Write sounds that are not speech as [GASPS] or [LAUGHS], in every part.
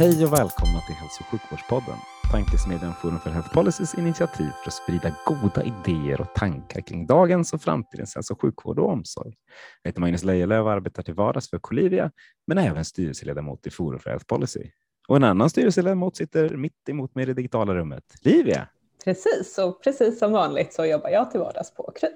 Hej och välkomna till Hälso och sjukvårdspodden, tankesmedjan Forum för Health Policys initiativ för att sprida goda idéer och tankar kring dagens och framtidens hälso och sjukvård och omsorg. Jag heter Magnus Lejelöw och arbetar till vardags för Colivia, men är även styrelseledamot i Forum för Health Policy. Och en annan styrelseledamot sitter mitt emot mig i det digitala rummet. Livia! Precis, och precis som vanligt så jobbar jag till vardags på Kry.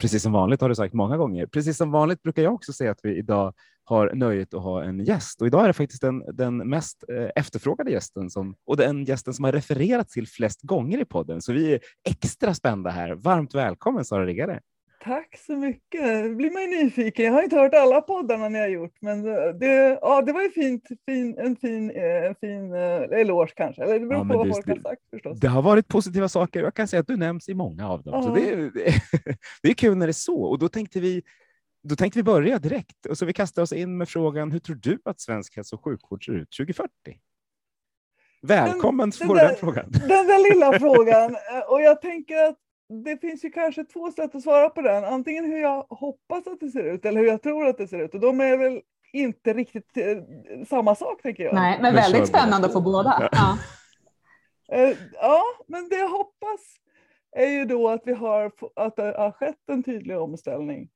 Precis som vanligt har du sagt många gånger. Precis som vanligt brukar jag också säga att vi idag har nöjet att ha en gäst och idag är det faktiskt den, den mest eh, efterfrågade gästen som, och den gästen som har refererats till flest gånger i podden. Så vi är extra spända här. Varmt välkommen Sara Riggare. Tack så mycket. Blir man ju nyfiken. Jag har inte hört alla poddarna ni har gjort, men det, ja, det var ju fint, fin, en fin, en fin uh, eloge kanske. Eller det beror ja, på vad folk har sagt förstås. Det har varit positiva saker. Jag kan säga att du nämns i många av dem. Så det, det, [LAUGHS] det är kul när det är så. Och då tänkte vi då tänkte vi börja direkt och så vi kastar oss in med frågan. Hur tror du att svensk hälso och sjukvård ser ut 2040? Välkommen den, den, där, den frågan. Den där lilla [LAUGHS] frågan. Och jag tänker att det finns ju kanske två sätt att svara på den. Antingen hur jag hoppas att det ser ut eller hur jag tror att det ser ut. Och de är väl inte riktigt eh, samma sak tänker jag. Nej, men väldigt spännande få båda. Ja. Eh, ja, men det jag hoppas är ju då att vi har att det har skett en tydlig omställning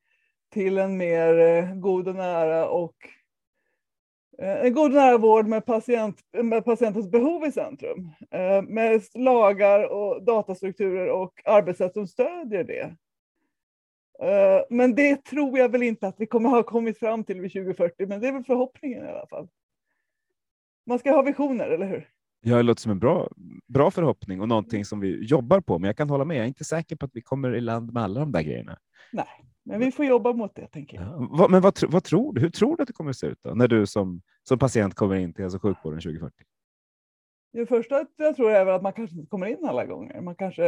till en mer eh, god och nära och en god nära vård med, patient, med patientens behov i centrum. Eh, med lagar och datastrukturer och arbetssätt som stödjer det. Eh, men det tror jag väl inte att vi kommer ha kommit fram till vid 2040, men det är väl förhoppningen i alla fall. Man ska ha visioner, eller hur? Ja, det låter som en bra, bra förhoppning och någonting som vi jobbar på, men jag kan hålla med. Jag är inte säker på att vi kommer i land med alla de där grejerna. Nej, men vi får jobba mot det, tänker jag. Ja, men vad, vad, tror du? Hur tror du att det kommer att se ut då, när du som, som patient kommer in till hälso och sjukvården 2040? Det första jag tror är att man kanske inte kommer in alla gånger. Man kanske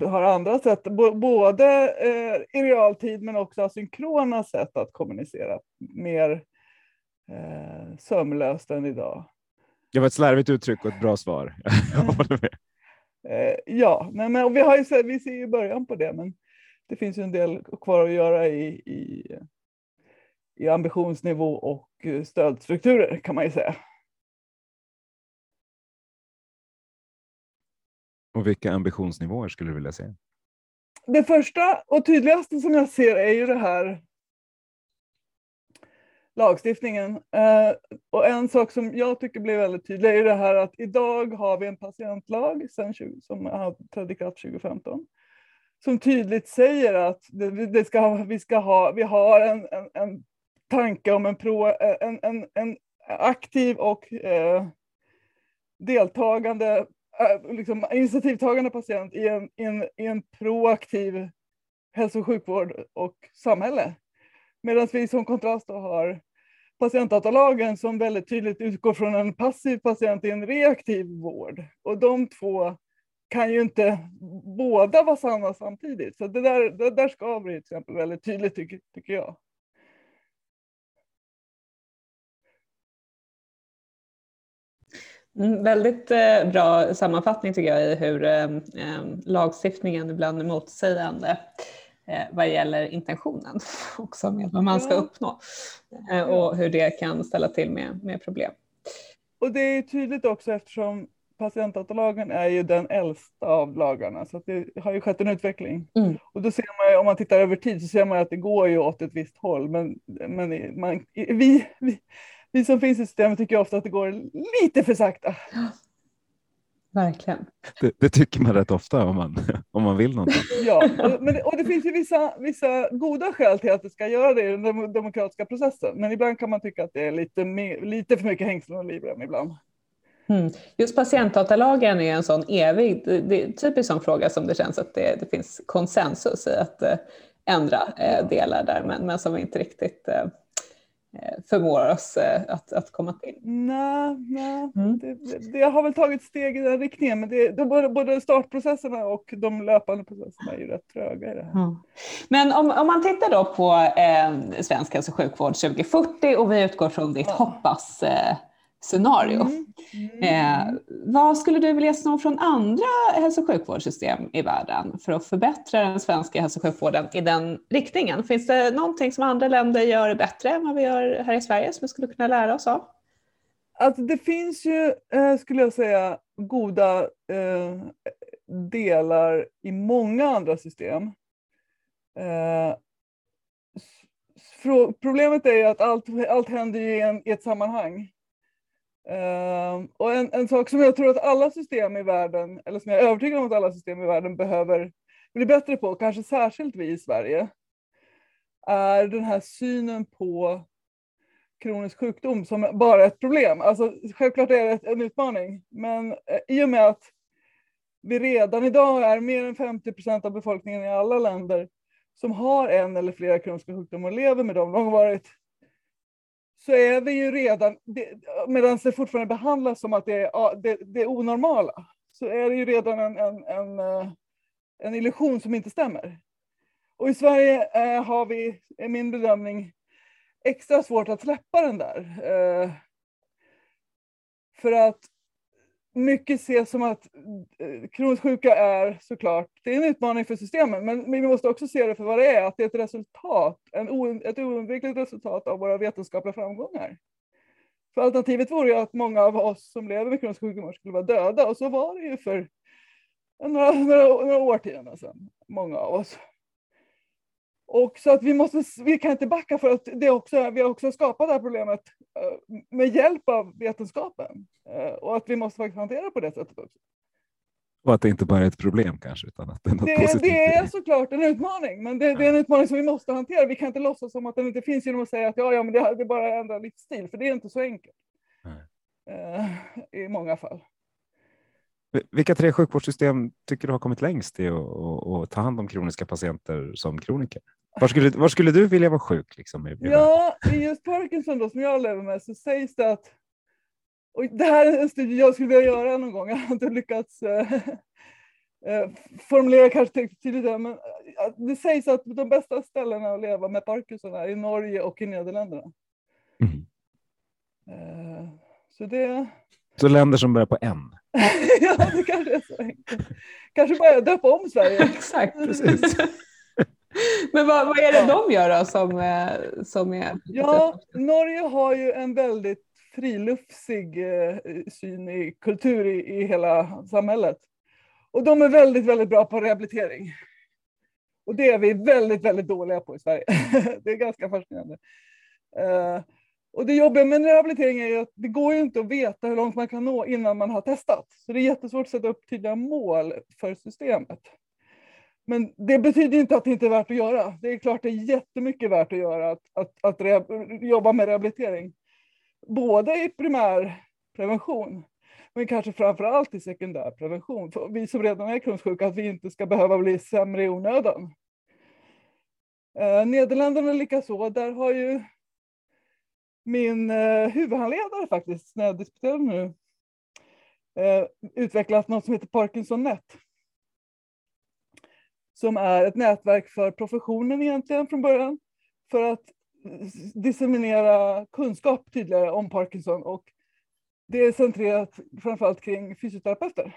eh, har andra sätt, både eh, i realtid men också asynkrona sätt att kommunicera mer eh, sömlöst än idag. Det var ett slarvigt uttryck och ett bra svar. [LAUGHS] Jag håller med. Eh, ja, men, men vi, har ju, vi ser ju början på det, men det finns ju en del kvar att göra i, i, i ambitionsnivå och stödstrukturer kan man ju säga. Och vilka ambitionsnivåer skulle du vilja se? Det första och tydligaste som jag ser är ju det här lagstiftningen. Eh, och en sak som jag tycker blir väldigt tydlig är det här att idag har vi en patientlag sen 20, som har trädde i kraft 2015 som tydligt säger att det, det ska, vi, ska ha, vi har en, en, en tanke om en, pro, en, en, en aktiv och eh, deltagande, eh, liksom initiativtagande patient i en, i en, i en proaktiv hälso och sjukvård och samhälle. Medan vi som kontrast då har patientdatalagen som väldigt tydligt utgår från en passiv patient i en reaktiv vård. Och de två kan ju inte båda vara sanna samtidigt. Så det där, det där skaver till exempel väldigt tydligt tycker, tycker jag. Mm, väldigt eh, bra sammanfattning tycker jag i hur eh, eh lagstiftningen ibland är motsägande eh, vad gäller intentionen [LAUGHS] också med vad man ska uppnå eh, och hur det kan ställa till med, med problem. Och det är tydligt också eftersom patientdatalagen är ju den äldsta av lagarna så det har ju skett en utveckling. Mm. Och då ser man ju, om man tittar över tid så ser man att det går ju åt ett visst håll. Men, men man, vi, vi, vi som finns i systemet tycker ofta att det går lite för sakta. [GASPS] Verkligen. Det, det, tycker man rätt ofta om man, [LAUGHS] om man vill någonting. [LAUGHS] Ja, och, men, och det finns ju vissa, vissa goda skäl till att det ska göra det i den demokratiska processen. Men ibland kan man tycka att det är lite, mer, lite för mycket hängslen och livrem ibland. Mm. Just patientdatalagen är en sån evig, det är typiskt sån fråga som det känns att det, det finns konsensus i att eh, ändra eh, delar där, men, men som vi inte riktigt eh, förmår oss att, att komma till. Nej, nej. Mm. Det, det, har väl tagit steg i den riktningen, men det, det, både, både startprocesserna och de löpande processerna är ju rätt tröga i det här. Mm. Men om, om man tittar då på eh, svensk hälso och sjukvård 2040 och vi utgår från ditt ja. hoppas eh, scenario. Mm. Mm. Eh, vad skulle du vilja se från andra hälso och sjukvårdssystem i världen för att förbättra den svenska hälso och sjukvården i den riktningen? Finns det någonting som andra länder gör bättre än vad vi gör här i Sverige som vi skulle kunna lära oss av? Alltså det finns ju, eh, skulle jag säga, goda eh, delar i många andra system. Eh, problemet är ju att allt, allt händer i, en, i ett sammanhang. Ehm, och en, en sak som jag tror att alla system i världen, eller som jag är övertygad om att alla system i världen behöver bli bättre på, kanske särskilt vi i Sverige, är den här synen på kronisk sjukdom som bara ett problem. Alltså, självklart är det en utmaning, men eh, i och med att vi redan idag är mer än 50 procent av befolkningen i alla länder som har en eller flera kroniska sjukdomar och lever med dem långvarigt, så är vi ju redan, medan det fortfarande behandlas som att det är det, det onormala, så är det ju redan en, en, en, eh, en illusion som inte stämmer. Och i Sverige eh, har vi, är min bedömning, extra svårt att släppa den där. Eh, för att mycket ses som att eh, kronisk sjuka är såklart, det är en utmaning för systemen, men vi måste också se det för vad det är, att det är ett resultat, en ett oundvikligt resultat av våra vetenskapliga framgångar. För alternativet vore ju att många av oss som lever med kronisk sjukdom skulle vara döda, och så var det ju för några, några, några årtionden sedan, många av oss. Och så att vi, måste, vi kan inte backa för att det också, vi har också skapat det här problemet med hjälp av vetenskapen. Eh, och att vi måste faktiskt hantera på det sättet också. Och att det inte bara är ett problem kanske, utan att det är något det, positivt. Det är såklart en utmaning, men det, det, är en utmaning som vi måste hantera. Vi kan inte låtsas som att den inte finns genom att säga att ja, ja men det, det är bara ändra livsstil, för det är inte så enkelt. Uh, I många fall. Vilka tre sjukvårdssystem tycker du har kommit längst i att ta hand om kroniska patienter som kroniker? Var skulle, var skulle du vilja vara sjuk? Liksom, ja, i just Parkinson då, som jag lever med så sägs det att, och det här är en studie jag skulle vilja göra någon gång, [LAUGHS] jag har inte lyckats äh, äh, [LAUGHS] formulera kanske tydligt men äh, det sägs att de bästa ställena att leva med Parkinson är i Norge och i Nederländerna. Mm. så det... Så länder som börjar på N? [LAUGHS] ja, det kanske är så enkelt. Kanske bara döpa om Sverige. [LAUGHS] Exakt, precis. [LAUGHS] Men vad, vad, är det de gör då som, eh, som är... Ja, Norge har ju en väldigt friluftsig eh, syn i kultur i, i hela samhället. Och de är väldigt, väldigt bra på rehabilitering. Och det är vi väldigt, väldigt dåliga på i Sverige. det är ganska fascinerande. Uh, och det jobbiga med rehabilitering är att det går ju inte att veta hur långt man kan nå innan man har testat. Så det är jättesvårt att sätta upp tydliga mål för systemet. Men det betyder inte att det inte är värt att göra. Det är klart det är jättemycket värt att göra att, att, att jobba med rehabilitering. Både i primärprevention, men kanske framför allt i sekundärprevention. För vi som redan är kroppssjuka, att vi inte ska behöva bli sämre i onödan. Eh, Nederländerna likaså, där har ju min eh, huvudhandledare faktiskt, när jag disputerade nu, eh, utvecklat något som heter Parkinson-net som är ett nätverk för professionen egentligen från början, för att disseminera kunskap tydligare om Parkinson och det är centrerat framförallt kring fysioterapeuter.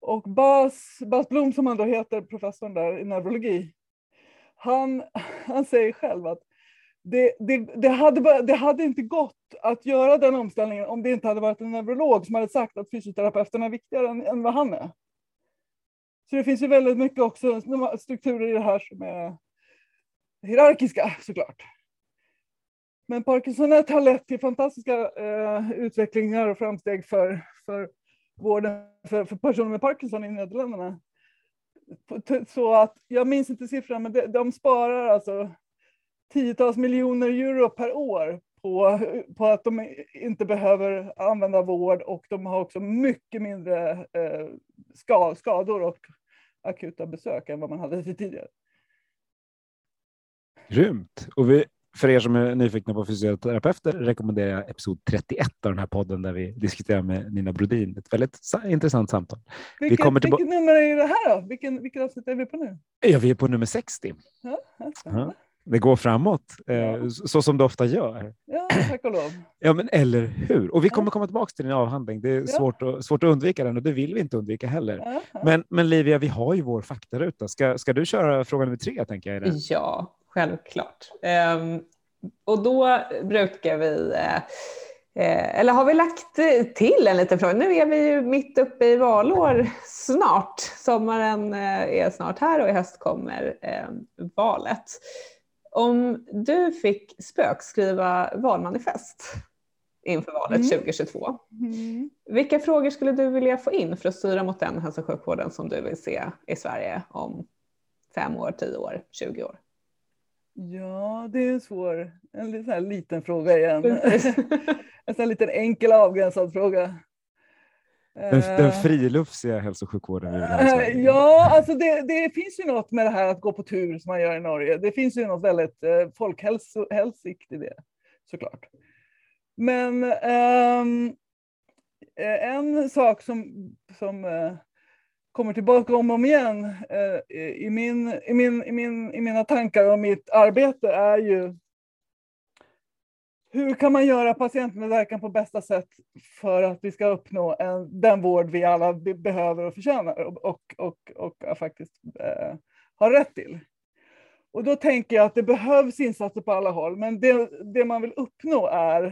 Och Bas, Bas Blom, som han då heter, professorn där i neurologi, han, han säger själv att det, det, det, hade, det hade inte gått att göra den omställningen om det inte hade varit en neurolog som hade sagt att fysioterapeuten är viktigare än, än vad han är. Så det finns ju väldigt mycket också strukturer i det här som är hierarkiska såklart. Men Parkinsonet har lett till fantastiska eh, utvecklingar och framsteg för, för vården för, för personer med Parkinson i Nederländerna. Så att, jag minns inte siffran, men de, de sparar alltså tiotals miljoner euro per år på, på att de inte behöver använda vård och de har också mycket mindre eh, skador och akuta besök än vad man hade tidigare. Grymt. Och vi, för er som är nyfikna på fysioterapeuter rekommenderar jag episod 31 av den här podden där vi diskuterar med Nina Brodin. Ett väldigt intressant samtal. Vilket, vi kommer vilket nummer är det här då? Vilken, vilket avsnitt är vi på nu? Ja, vi är på nummer 60. Ja, ja. Det går framåt, eh, så som det ofta gör. Ja, tack och lov. Ja, men eller hur? Och vi kommer komma tillbaka till din avhandling. Det är ja. svårt, att, svårt att undvika den och det vill vi inte undvika heller. Ja, ja. Men, men Livia, vi har ju vår faktaruta. Ska, ska du köra fråga nummer tre? Tänker jag, Ja, självklart. Um, och då brukar vi uh, eller har vi lagt till en liten fråga? Nu är vi ju mitt uppe i valår snart. Sommaren är snart här och i höst kommer valet. Om du fick spökskriva valmanifest inför valet mm. 2022, mm. vilka frågor skulle du vilja få in för att styra mot den hälso och sjukvården som du vill se i Sverige om fem år, tio år, 20 år? Ja, det är en svår, en sån liten fråga igen. [LAUGHS] en sån liten enkel avgränsad fråga. Den, den eh. friluftsiga hälso och sjukvården i [LAUGHS] Ja, alltså det, det, finns ju något med det här att gå på tur som man gör i Norge. Det finns ju något väldigt eh, folkhälsigt i det, såklart. Men um, en sak som, som uh, kommer tillbaka om och om igen uh, i, min, i, min, i, min, i mina tankar och mitt arbete är ju hur kan man göra patientmedverkan på bästa sätt för att vi ska uppnå en, den vård vi alla behöver och förtjänar och, och, och, och eh, faktiskt eh, har rätt till? Och då tänker jag att det behövs insatser på alla håll, men det, det man vill uppnå är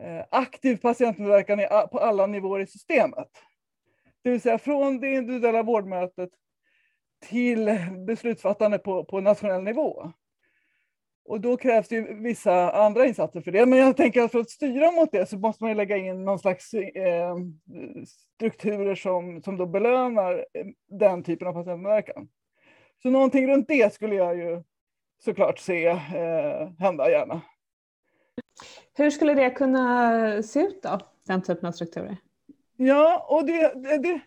eh, aktiv patientmedverkan i, på alla nivåer i systemet. Det vill säga från det individuella vårdmötet till beslutsfattande på, på nationell nivå. Och då krävs det vissa andra insatser för det. Men jag tänker att för att styra mot det så måste man lägga in någon slags eh, strukturer som, som då belönar eh, den typen av patientmedverkan. Så någonting runt det skulle jag ju såklart se eh, hända gärna. Hur skulle det kunna se ut då, den typen av strukturer? Ja, och det, det, det,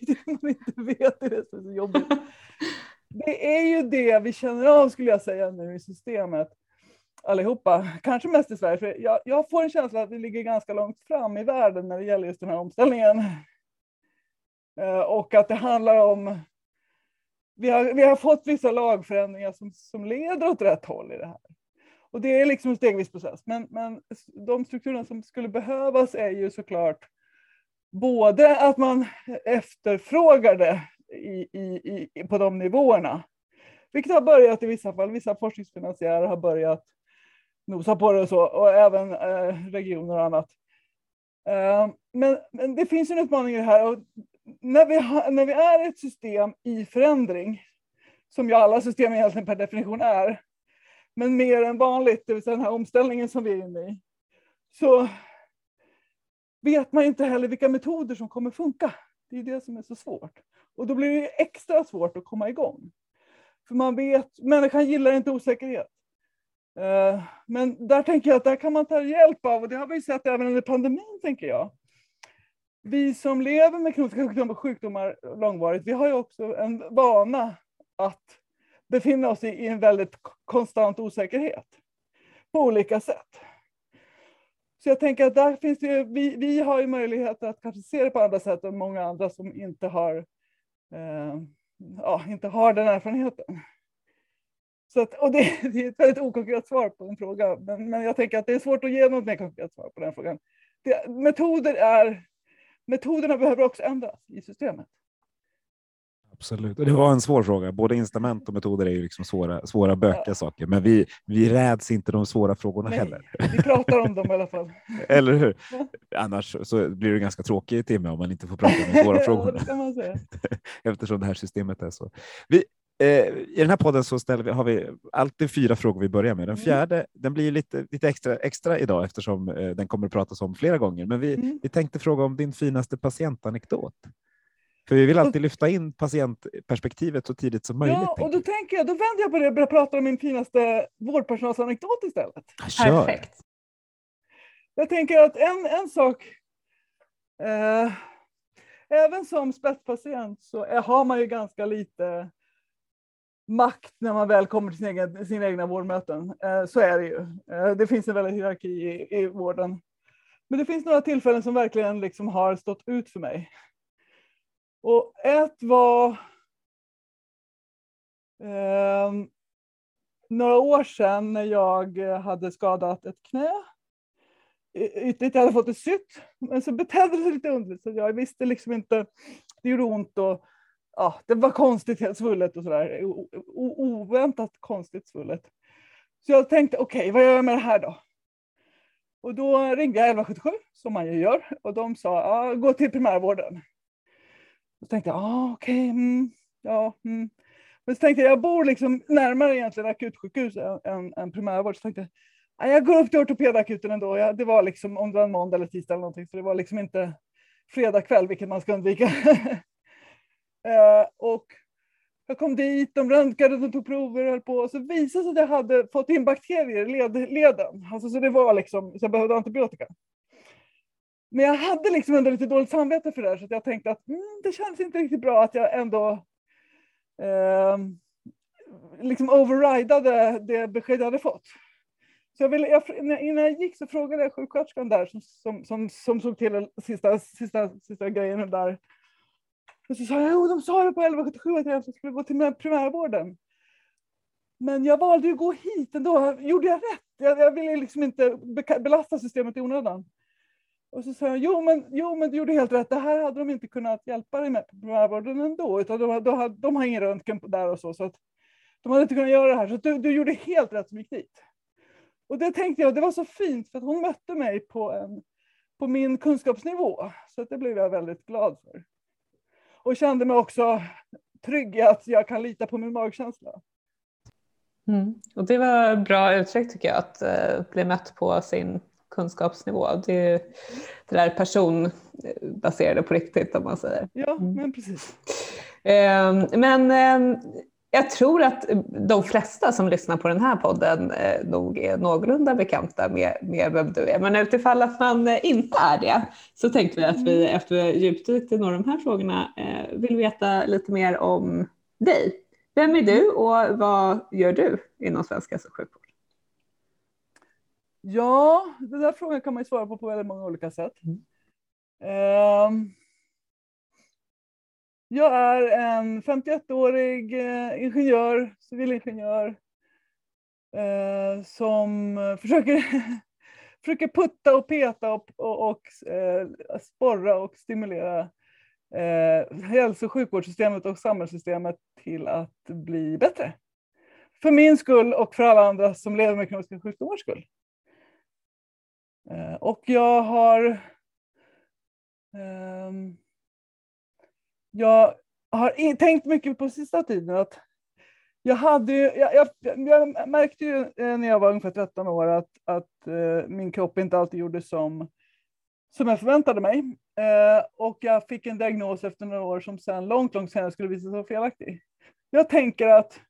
det man inte vet är det som är så jobbigt [LAUGHS] det är ju det vi känner av skulle jag säga nu i systemet allihopa, kanske mest i Sverige, för jag, jag, får en känsla att vi ligger ganska långt fram i världen när det gäller just den här omställningen. Eh, och att det handlar om, vi har, vi har fått vissa lagförändringar som, som leder åt rätt håll i det här. Och det är liksom en stegvis process, men, men de strukturerna som skulle behövas är ju såklart både att man efterfrågar det i, i, i, på de nivåerna. Vilket har börjat i vissa fall. Vissa forskningsfinansiärer har börjat nosa på det och så, och även eh, regioner och annat. Eh, men, men det finns en utmaning i det här. Och när, vi ha, när vi är ett system i förändring, som ju alla system egentligen per definition är, men mer än vanligt, det vill säga den här omställningen som vi är inne i, så vet man inte heller vilka metoder som kommer funka. Det är det som är så svårt. Och då blir det extra svårt att komma igång. För man vet, människan gillar inte osäkerhet. Eh, men där tänker jag att där kan man ta hjälp av, och det har vi sett även under pandemin, tänker jag. Vi som lever med kroniska sjukdomar, sjukdomar långvarigt, vi har ju också en vana att befinna oss i en väldigt konstant osäkerhet på olika sätt. Så jag tänker att där finns det, vi, vi har ju möjlighet att kanske se det på andra sätt än många andra som inte har Eh, ja, inte har den erfarenheten. Så att, och det, [LAUGHS] det, är ett väldigt okonkret svar på en fråga, men, men jag tänker att det är svårt att ge något mer konkret svar på den frågan. Det, metoder är, metoderna behöver också ändras i systemet. Absolut, och det var en svår fråga. Både incitament och metoder är ju liksom svåra, svåra bökiga ja. saker, men vi, vi räds inte de svåra frågorna Nej, heller. [LAUGHS] Vi pratar om dem i alla fall. [LAUGHS] Eller hur? Annars så blir det ganska tråkig timme om man inte får prata om de [LAUGHS] svåra frågorna. Eftersom det här systemet är så. Vi, eh, I den här podden så ställer vi, har vi alltid fyra frågor vi börjar med. Den mm. fjärde mm. den blir lite, lite extra, extra idag eftersom eh, den kommer att pratas om flera gånger. Men vi, mm. vi tänkte fråga om din finaste patientanekdot. För vi vill alltid lyfta in patientperspektivet så tidigt som möjligt. Ja, och då tänker jag, då vänder jag på det och börjar prata om min finaste vårdpersonalsanekdot istället. Perfekt. jag tänker att en, en sak, eh, även som spetspatient så är, har man ju ganska lite makt när man väl kommer till sin egen, sina egna vårdmöten. Eh, så är det ju. Eh, det finns en väldig hierarki i, i vården. Men det finns några tillfällen som verkligen liksom har stått ut för mig. Och ett var eh, några år sedan när jag hade skadat ett knä. Ytterligt, jag hade fått det sytt, men så betedde det sig lite underligt så jag visste liksom inte. Det gjorde ont och ja, det var konstigt helt svullet och sådär. Oväntat konstigt svullet. Så jag tänkte, okej, okay, vad gör jag med det här då? Och då ringde jag 1177, som man ju gör, och de sa, ja, gå till primärvården. Så tänkte jag, ah, okej, okay, mm, ja. Mm. Men så tänkte jag, jag bor liksom närmare egentligen akutsjukhus än, än, än primärvård. Så tänkte jag, jag går upp till ortopedakuten ändå. Jag, det var liksom om det var en måndag eller tisdag eller någonting, så det var liksom inte fredag kväll, vilket man ska undvika. [LAUGHS] eh, och jag kom dit, de röntgade, de tog prover och höll på. Och så visade det sig att jag hade fått in bakterier i led, leden. Alltså, så det var liksom, så jag behövde antibiotika. Men jag hade liksom ändå lite dåligt samvete för det här, så jag tänkte att mm, det känns inte riktigt bra att jag ändå eh, liksom overridade det besked jag hade fått. Så jag ville, jag, innan jag gick så frågade jag sjuksköterskan där som, som, som, som såg till den sista, sista, sista grejen där. Och så sa jag, jo de sa det på 1177 att jag skulle gå till primärvården. Men jag valde ju att gå hit ändå. Gjorde jag rätt? Jag, jag ville liksom inte belasta systemet i onödan. Och så sa jag, jo men, jo men du gjorde helt rätt, det här hade de inte kunnat hjälpa dig med på primärvården ändå, utan de, de, de har ingen röntgen där och så, så att de hade inte kunnat göra det här, så du, du gjorde helt rätt som gick dit. Och det tänkte jag, det var så fint, för att hon mötte mig på, en, på min kunskapsnivå, så att det blev jag väldigt glad för. Och kände mig också trygg i att jag kan lita på min magkänsla. Mm. Och det var bra uttryck tycker jag, att eh, bli mött på sin kunskapsnivå. Det, det där personbaserade på riktigt om man säger. Ja, mm. men precis. Ehm, men ehm, jag tror att de flesta som lyssnar på den här podden eh, nog är någorlunda bekanta med, med vem du är. Men utifall att man eh, inte är det så tänkte vi att vi mm. efter djupdykt i några av de här frågorna eh, vill veta lite mer om dig. Vem är du och vad gör du inom svensk hälso och sjukvård? Ja, den där frågan kan man ju svara på på väldigt många olika sätt. Mm. Um, jag är en 51-årig uh, ingenjör, civilingenjör, uh, som försöker, [LAUGHS] försöker putta och peta och, och, och uh, sporra och stimulera hälso och sjukvårdssystemet och samhällssystemet till att bli bättre. För min skull och för alla andra som lever med kroniska sjukdomars skull. Eh, och jag har ehm, jag har tänkt mycket på sista tiden att jag, hade, jag, jag, jag, märkte ju när jag var ungefär 13 år att, att eh, min kropp inte alltid gjorde som, som jag förväntade mig. Eh, och jag fick en diagnos efter några år som sen långt, långt senare skulle visa sig vara felaktig. Jag tänker att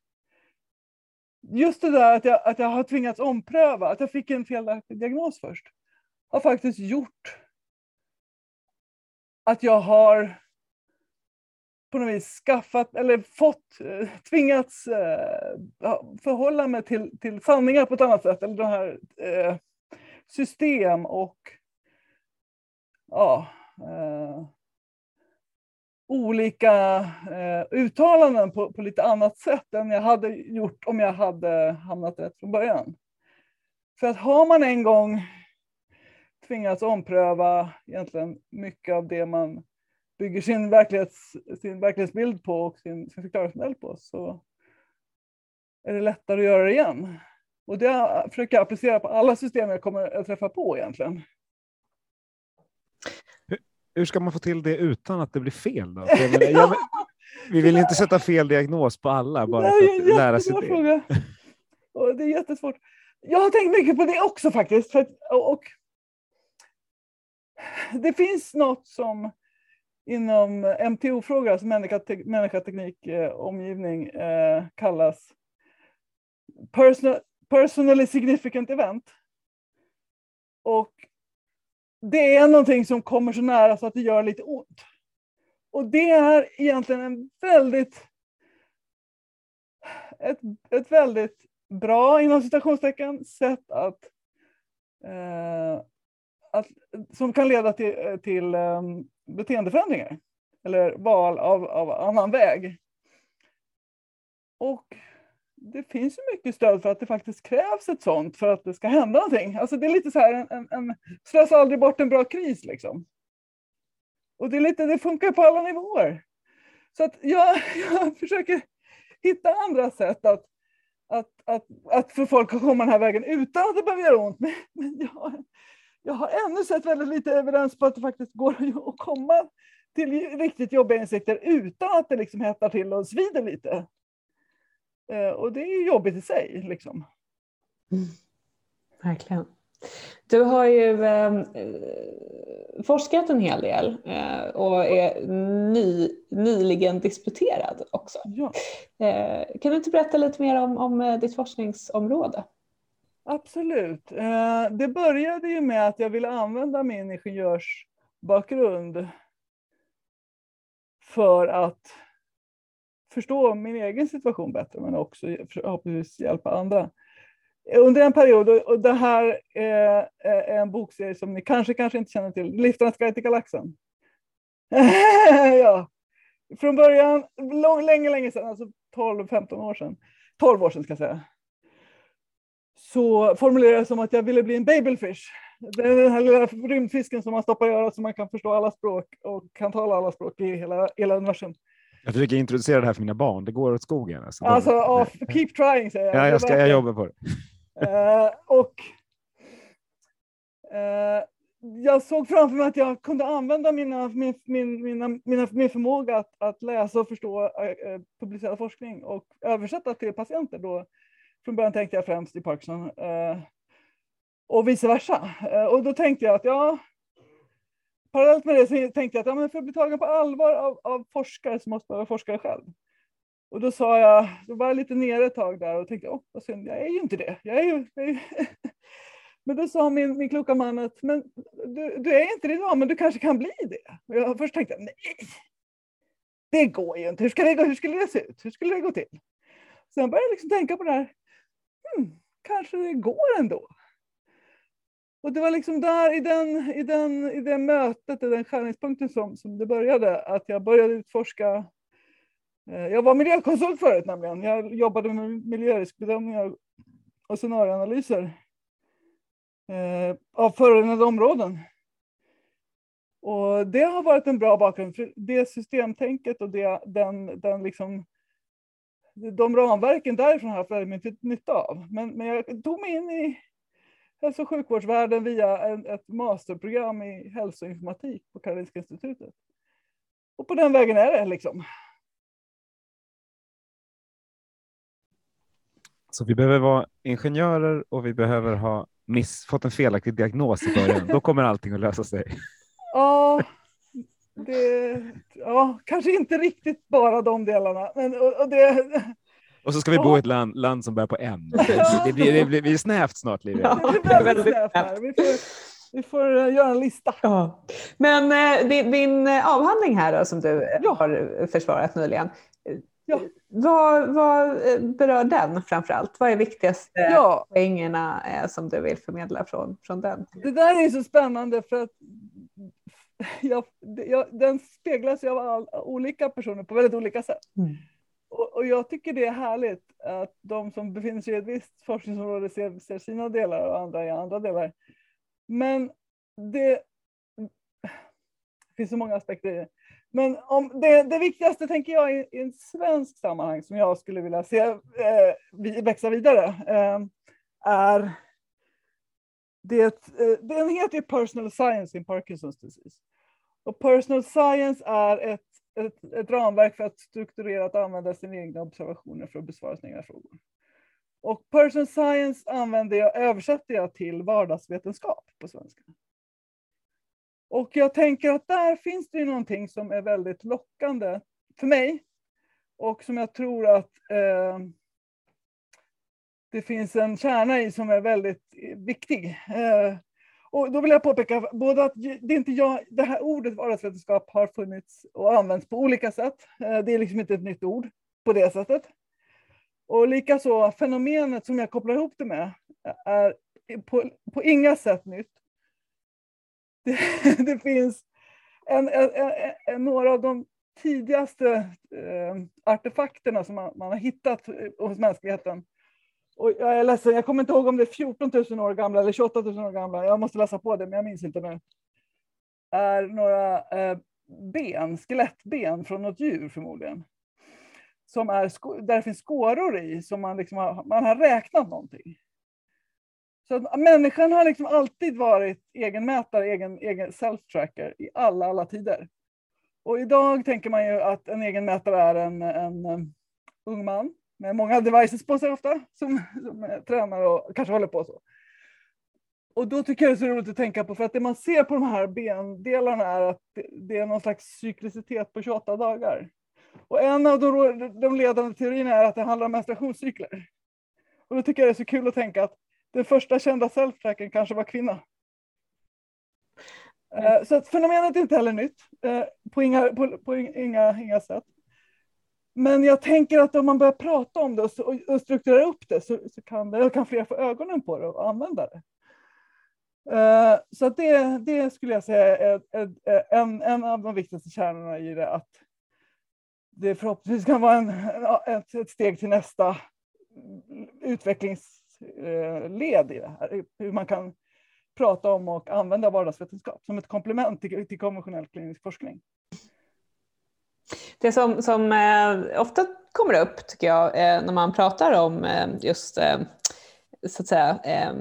just det där att jag, att jag har tvingats ompröva, att jag fick en felaktig diagnos först har faktiskt gjort att jag har på något vis skaffat eller fått, eh, tvingats eh, förhålla mig till, till sanningar på ett annat sätt. Eller de här eh, system och ja, eh, olika eh, uttalanden på, på lite annat sätt än jag hade gjort om jag hade hamnat rätt från början. För att har man en gång tvingats ompröva egentligen mycket av det man bygger sin, verklighets, sin verklighetsbild på och sin, sin förklaringsmodell på så är det lättare att göra det igen. Och det försöker jag applicera på alla system jag kommer att träffa på egentligen. Hur, hur ska man få till det utan att det blir fel? Då? Jag, jag, [LAUGHS] vi vill inte sätta fel diagnos på alla bara Nej, för att lära sig det. Fråga. Och det är jättesvårt. Jag har tänkt mycket på det också faktiskt. Att, och det finns något som inom MTO-frågor, alltså människa, te människa teknik, eh, omgivning, eh, kallas personal, personally significant event. Och det är någonting som kommer så nära så att det gör lite ont. Och det är egentligen en väldigt ett, ett väldigt bra, inom citationstecken, sätt att, eh, att som kan leda till, eh, till um, beteendeförändringar eller val av, av annan väg. Och det finns ju mycket stöd för att det faktiskt krävs ett sånt för att det ska hända någonting. Alltså det är lite så här, en, en, en slösa aldrig bort en bra kris liksom. Och det, är lite, det funkar på alla nivåer. Så att jag, [LAUGHS] jag försöker hitta andra sätt att, att, att, att få folk att komma den här vägen utan att det behöver göra ont. Men, men jag, jag har ännu sett väldigt lite evidens på att det faktiskt går att komma till riktigt jobbiga insikter utan att det liksom hettar till och svider lite. Eh, och det är jobbigt i sig. Liksom. Mm. Verkligen. Du har ju eh, forskat en hel del eh, och är ny, nyligen disputerad också. Ja. Eh, kan du inte berätta lite mer om, om eh, ditt forskningsområde? Absolut. Eh, det började ju med att jag ville använda min ingenjörsbakgrund för att förstå min egen situation bättre men också förhoppningsvis hjälpa andra. Under en period, och det här är en bokserie som ni kanske, kanske inte känner till, Liftarnas guide till galaxen. [LAUGHS] ja. Från början, lång, länge, länge sedan, alltså 12-15 år sedan, 12 år sedan ska jag säga, så formulerade jag som att jag ville bli en babelfish. Den här lilla rymdfisken som man stoppar i örat så man kan förstå alla språk och kan tala alla språk i hela, hela universum. Jag försöker introducera det här för mina barn. Det går åt skogen. Alltså, alltså oh, keep trying säger jag. Ja, jag, ska, jag jobbar på det. Uh, och uh, jag såg framför mig att jag kunde använda mina, min, min, mina, mina, min förmåga att, att läsa och förstå uh, publicerad forskning och översätta till patienter. Då, från början tänkte jag främst i Parkinson eh, och vice versa. Eh, och då tänkte jag att ja, parallellt med det så tänkte jag att ja, men för att bli tagen på allvar av, av forskare så måste man vara forskare själv. Och då sa jag, då var jag lite nere ett tag där och tänkte, åh vad synd, jag är ju inte det. Jag är ju, jag är [LAUGHS] Men då sa min, min kloka man att, men du, du är inte det idag, men du kanske kan bli det. Och jag först tänkte, nej, det går ju inte. Hur, ska det gå, hur skulle det se ut? Hur skulle det gå till? Sen började jag liksom tänka på det här, hmm, kanske det går ändå. Och det var liksom där i, den, i, den, i det mötet, i den skärningspunkten som, som det började, att jag började utforska eh, jag var miljökonsult förut nämligen. Jag jobbade med miljöriskbedömningar och scenarioanalyser eh, av förorenade områden. Och det har varit en bra bakgrund för det systemtänket och det, den, den liksom, de ramverken därifrån har jag haft väldigt mycket nytta av. Men, men jag tog mig in i hälso och sjukvårdsvärlden via en, ett masterprogram i hälsoinformatik på Karolinska institutet. Och på den vägen är det liksom. Så vi behöver vara ingenjörer och vi behöver ha miss, fått en felaktig diagnos i början. Då kommer allting att lösa sig. Ja, det, ja kanske inte riktigt bara de delarna. Men, och, och det, och så ska vi bo i ett land, land som börjar på M. Det blir, det blir, det blir snävt snart, Livia. Ja, det blir väldigt snävt här. Vi får, vi får eh, göra en lista. Ja. Men eh, din, din, avhandling här då, som du ja. har försvarat nyligen, Ja. Vad, vad eh, berör den framför allt? Vad är viktigaste ja. poängerna eh, som du vill förmedla från, från den? Det där är så spännande för att [LAUGHS] jag, jag, den speglas ju av all, olika personer på väldigt olika sätt. Mm. Och, och, jag tycker det är härligt att de som befinner sig i ett visst forskningsområde ser, ser sina delar och andra i andra delar. Men det, det finns så många aspekter i det. Men om det, det viktigaste tänker jag i, i en svensk sammanhang som jag skulle vilja se eh, växa vidare eh, är det, eh, den heter Personal Science in Parkinson's disease. Och Personal Science är ett, ett, ett ramverk för att strukturerat använda sina egna observationer för att besvara sina egna frågor. Och Personal Science använder jag, översätter jag till vardagsvetenskap på svenska. Och jag tänker att där finns det ju någonting som är väldigt lockande för mig. Och som jag tror att eh, det finns en kärna i som är väldigt viktig. Eh, och då vill jag påpeka både att det, är inte jag, det här ordet vardagsvetenskap har funnits och använts på olika sätt. Eh, det är liksom inte ett nytt ord på det sättet. Och likaså fenomenet som jag kopplar ihop det med är på, på inga sätt nytt. [LAUGHS] Det, det finns en, en, en, några av de tidigaste eh, artefakterna som man, man, har hittat eh, hos mänskligheten. Och jag är ledsen, jag kommer inte ihåg om det är 14 000 år gamla eller 28 000 år gamla. Jag måste läsa på det, men jag minns inte nu. Är några eh, ben, skelettben från något djur förmodligen. Som är, där det finns skåror i, som man, liksom har, man har räknat någonting. Så att människan har liksom alltid varit egenmätare, egen, egen self-tracker i alla, alla tider. Och idag tänker man ju att en egenmätare är en, en, en ung man med många devices på sig ofta, som, som eh, tränar och kanske håller på så. Och då tycker jag det är så roligt att tänka på, för att det man ser på de här bendelarna är att det är någon slags cyklicitet på 28 dagar. Och en av de, de ledande teorierna är att det handlar om menstruationscykler. Och då tycker jag det är så kul att tänka att den första kända self-trackern kanske var kvinna. Mm. Så att fenomenet är inte heller nytt eh, på inga, på, på inga, inga sätt. Men jag tänker att om man börjar prata om det och, strukturera upp det så, så kan, det, kan fler få ögonen på det och använda det. Eh, så att det, det skulle jag säga är, är, en, en av de viktigaste kärnorna i det. Att det förhoppningsvis kan vara en, ett, ett steg till nästa utvecklingsled i det här. Hur man kan prata om och använda vardagsvetenskap som ett komplement till, till konventionell klinisk forskning. Det som, som eh, ofta kommer upp tycker jag eh, när man pratar om eh, just eh, så att säga eh,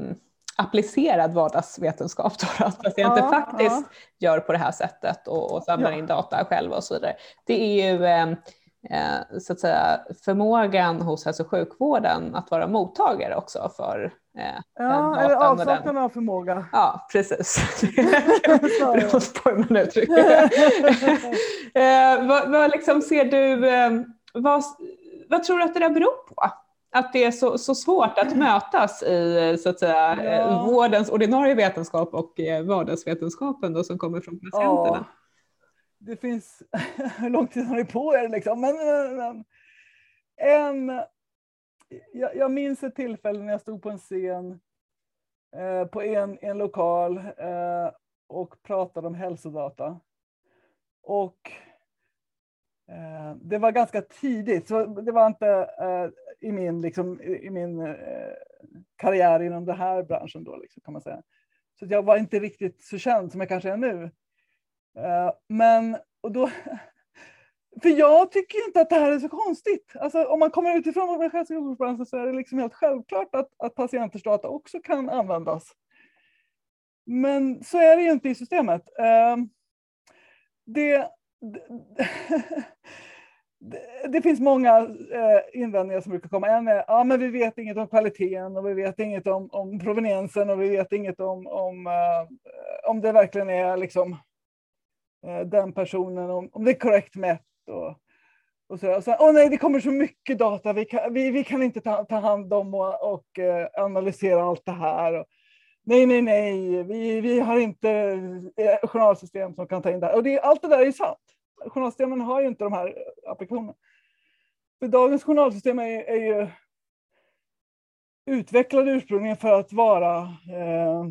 applicerad vardagsvetenskap, då, [LAUGHS] att patienter ja, faktiskt ja. gör på det här sättet och, och samlar ja. in data själva och så vidare. Det är ju eh, så att säga, förmågan hos hälso och sjukvården att vara mottagare också för Ja, eller avsaknaden av förmåga. Ja, precis. det var man uttrycker. eh, vad, vad liksom ser du, eh, vad, vad tror du att det där beror på? Att det är så, så svårt att mötas i så att säga, ja. vårdens ordinarie vetenskap och eh, vardagsvetenskapen då, som kommer från patienterna? Ja det finns, [LAUGHS] hur lång tid har ni på er liksom? Men, men en, jag, jag, minns ett tillfälle när jag stod på en scen eh, på en, en lokal eh, och pratade om hälsodata. Och eh, det var ganska tidigt, så det var inte eh, i min, liksom, i min eh, karriär inom den här branschen då, liksom, kan man säga. Så jag var inte riktigt så känd som jag kanske är nu. Eh, men, och då, [LAUGHS] för jag tycker inte att det här är så konstigt. Alltså, om man kommer utifrån vår hälso så är det liksom helt självklart att, att patienters data också kan användas. Men så är det ju inte i systemet. Ehm, det, det, [LAUGHS] det, finns många eh, invändningar som brukar komma. En är ja, men vi vet inget om kvaliteten och vi vet inget om, om proveniensen och vi vet inget om, om, eh, om det verkligen är liksom, eh, den personen, om, om det är korrekt mätt. Och, och så, och så, åh nej, det kommer så mycket data, vi kan, vi, vi kan inte ta, ta hand om och, och eh, analysera allt det här. Och, nej, nej, nej, vi, vi har inte eh, journalsystem som kan ta in det här. Och det, allt det där är sant. Journalsystemen har ju inte de här eh, applikationerna. För dagens journalsystem är, är ju utvecklade ursprungligen för att vara eh,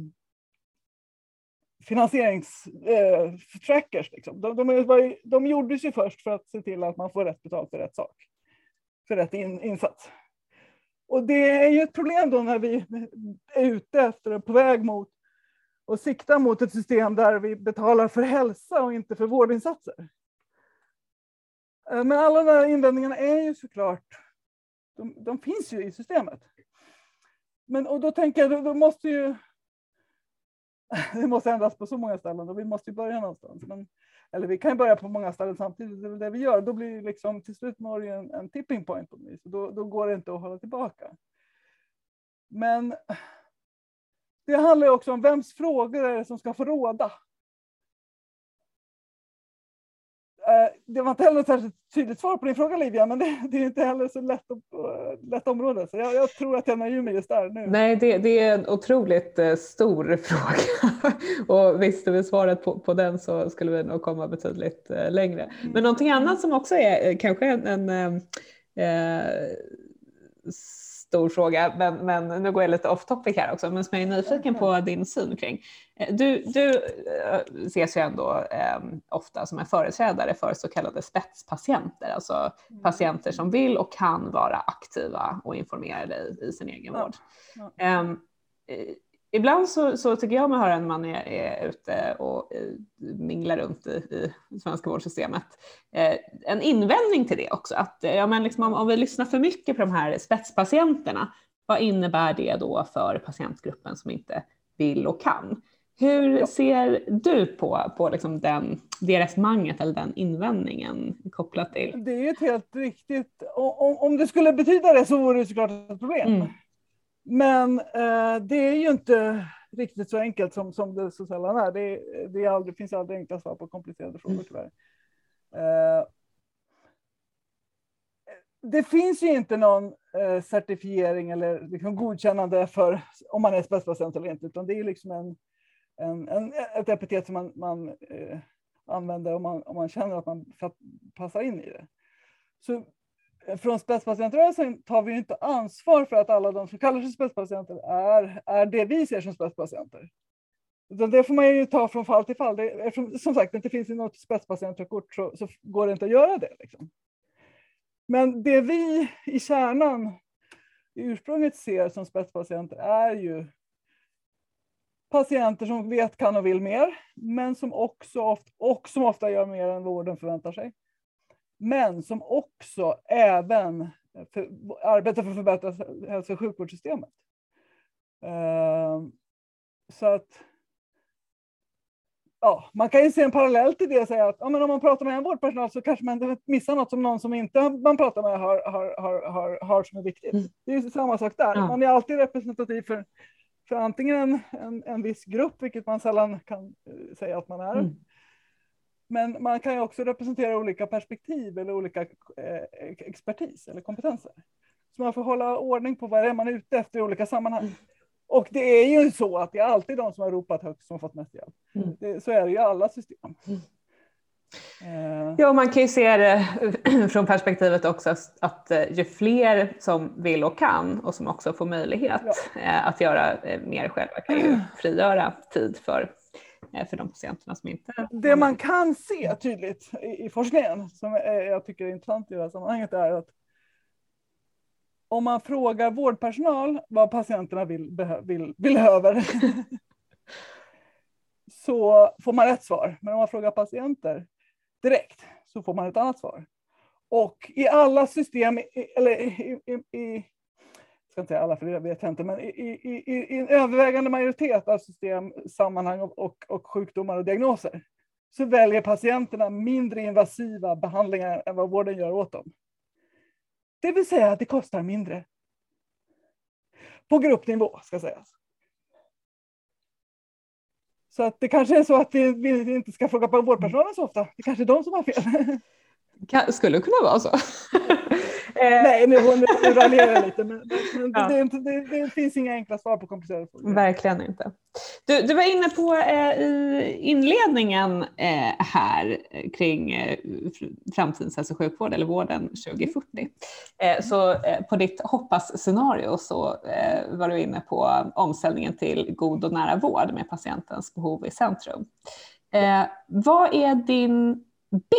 finansieringstrackers. Eh, liksom. de, de, de gjordes ju först för att se till att man får rätt betalt för rätt sak, för rätt in, insats. Och det är ju ett problem då när vi är ute efter och på väg mot och siktar mot ett system där vi betalar för hälsa och inte för vårdinsatser. Eh, men alla de här invändningarna är ju såklart, de, de finns ju i systemet. Men och då tänker jag, då, då måste ju [LAUGHS] det måste ändras på så många ställen och vi måste ju börja någonstans. Men, eller vi kan ju börja på många ställen samtidigt, det är det vi gör. Då blir liksom till slut Norge en, en tipping point på mig, så då, då går det inte att hålla tillbaka. Men det handlar ju också om vems frågor är det som ska få råda. Det var inte heller ett särskilt tydligt svar på din fråga Livia, men det, det är inte heller så lätt, uh, lätt område. Så jag, jag, tror att jag nöjer mig just där nu. Nej, det, det är en otroligt uh, stor [LAUGHS] fråga. och visste vi svaret på, på den så skulle vi nog komma betydligt längre. Mm. Men någonting annat som också är kanske en, en stor fråga, men, men nu går jag lite off topic här också, men som jag är nyfiken på din syn kring. Eh, du, du eh, ses ju ändå eh, ofta som en företrädare för så kallade spetspatienter, alltså mm. patienter som vill och kan vara aktiva och informerade i, i sin egen vård. Ja. Ibland så, så, tycker jag mig höra när man är, är ute och eh, minglar runt i, i svenska vårdsystemet, eh, en invändning till det också. Att, ja, men liksom om, om, vi lyssnar för mycket på de här spetspatienterna, vad innebär det då för patientgruppen som inte vill och kan? Hur ser du på, på liksom den, det resonemanget eller den invändningen kopplat till? Det är ett helt riktigt, om, om det skulle betyda det så vore det såklart ett problem. Mm. Men eh, det är ju inte riktigt så enkelt som, som det så sällan är. Det, det är aldrig, finns aldrig enkla svar på komplicerade frågor mm. tyvärr. Eh, det finns ju inte någon eh, certifiering eller liksom godkännande för om man är spetspatient eller inte, utan det är liksom en, en, en ett epitet som man, man eh, använder om man, om man känner att man passar in i det. Så från spetspatientrörelsen tar vi inte ansvar för att alla de som kallar sig spetspatienter är, är det vi ser som spetspatienter. Det får man ju ta från fall till fall. Det, eftersom som sagt inte finns något spetspatientkort så, så går det inte att göra det. Liksom. Men det vi i kärnan i ursprunget ser som spetspatienter är ju patienter som vet, kan och vill mer, men som också ofta, och som ofta gör mer än vården förväntar sig men som också även för, arbetar för att förbättra hälso och sjukvårdssystemet. Uh, så att ja, man kan ju se en parallell till det och säga att ja, men om man pratar med en vårdpersonal så kanske man missar något som någon som inte man pratar med har, har, har, har, har som är viktigt. Mm. Det är samma sak där. Ja. Man är alltid representativ för, för antingen en, en, en viss grupp, vilket man sällan kan eh, säga att man är, mm. Men man kan ju också representera olika perspektiv eller olika eh, expertis eller kompetenser. Så man får hålla ordning på vad det är man är ute efter i olika sammanhang. Mm. Och det är ju så att det är alltid de som har ropat högst som har fått mest hjälp. Mm. Det, så är det ju i alla system. Mm. Eh. Ja, man kan ju se det [CLEARS THROAT] från perspektivet också att eh, ju fler som vill och kan och som också får möjlighet ja. att göra mer själva kan ju frigöra tid för Eh, för de patienterna som inte... Det man kan se tydligt i, forskningen, som jag tycker är intressant i det här sammanhanget, är att om man frågar vårdpersonal vad patienterna vill, vill, behöver, [LAUGHS] så får man ett svar. Men om man frågar patienter direkt så får man ett annat svar. Och i alla system, eller i, i, i ska inte säga alla för det vet jag inte, men i, i, i, en övervägande majoritet av system, sammanhang och, och, och, sjukdomar och diagnoser så väljer patienterna mindre invasiva behandlingar än vad vården gör åt dem. Det vill säga att det kostar mindre. På gruppnivå ska sägas. Så att det kanske är så att vi, vi inte ska fråga på vårdpersonalen så ofta. Det kanske är de som har fel. Skulle kunna vara så. [LAUGHS] Eh, Nej, nu, nu raljerar lite, men, men ja. det, det, det, finns inga enkla svar på komplicerade frågor. Verkligen inte. Du, du var inne på eh, i inledningen eh, här kring eh, framtidens hälso och sjukvård eller vården 2040. Eh, så eh, på ditt hoppas-scenario så var du inne på omställningen till god och nära vård med patientens behov i centrum. vad är din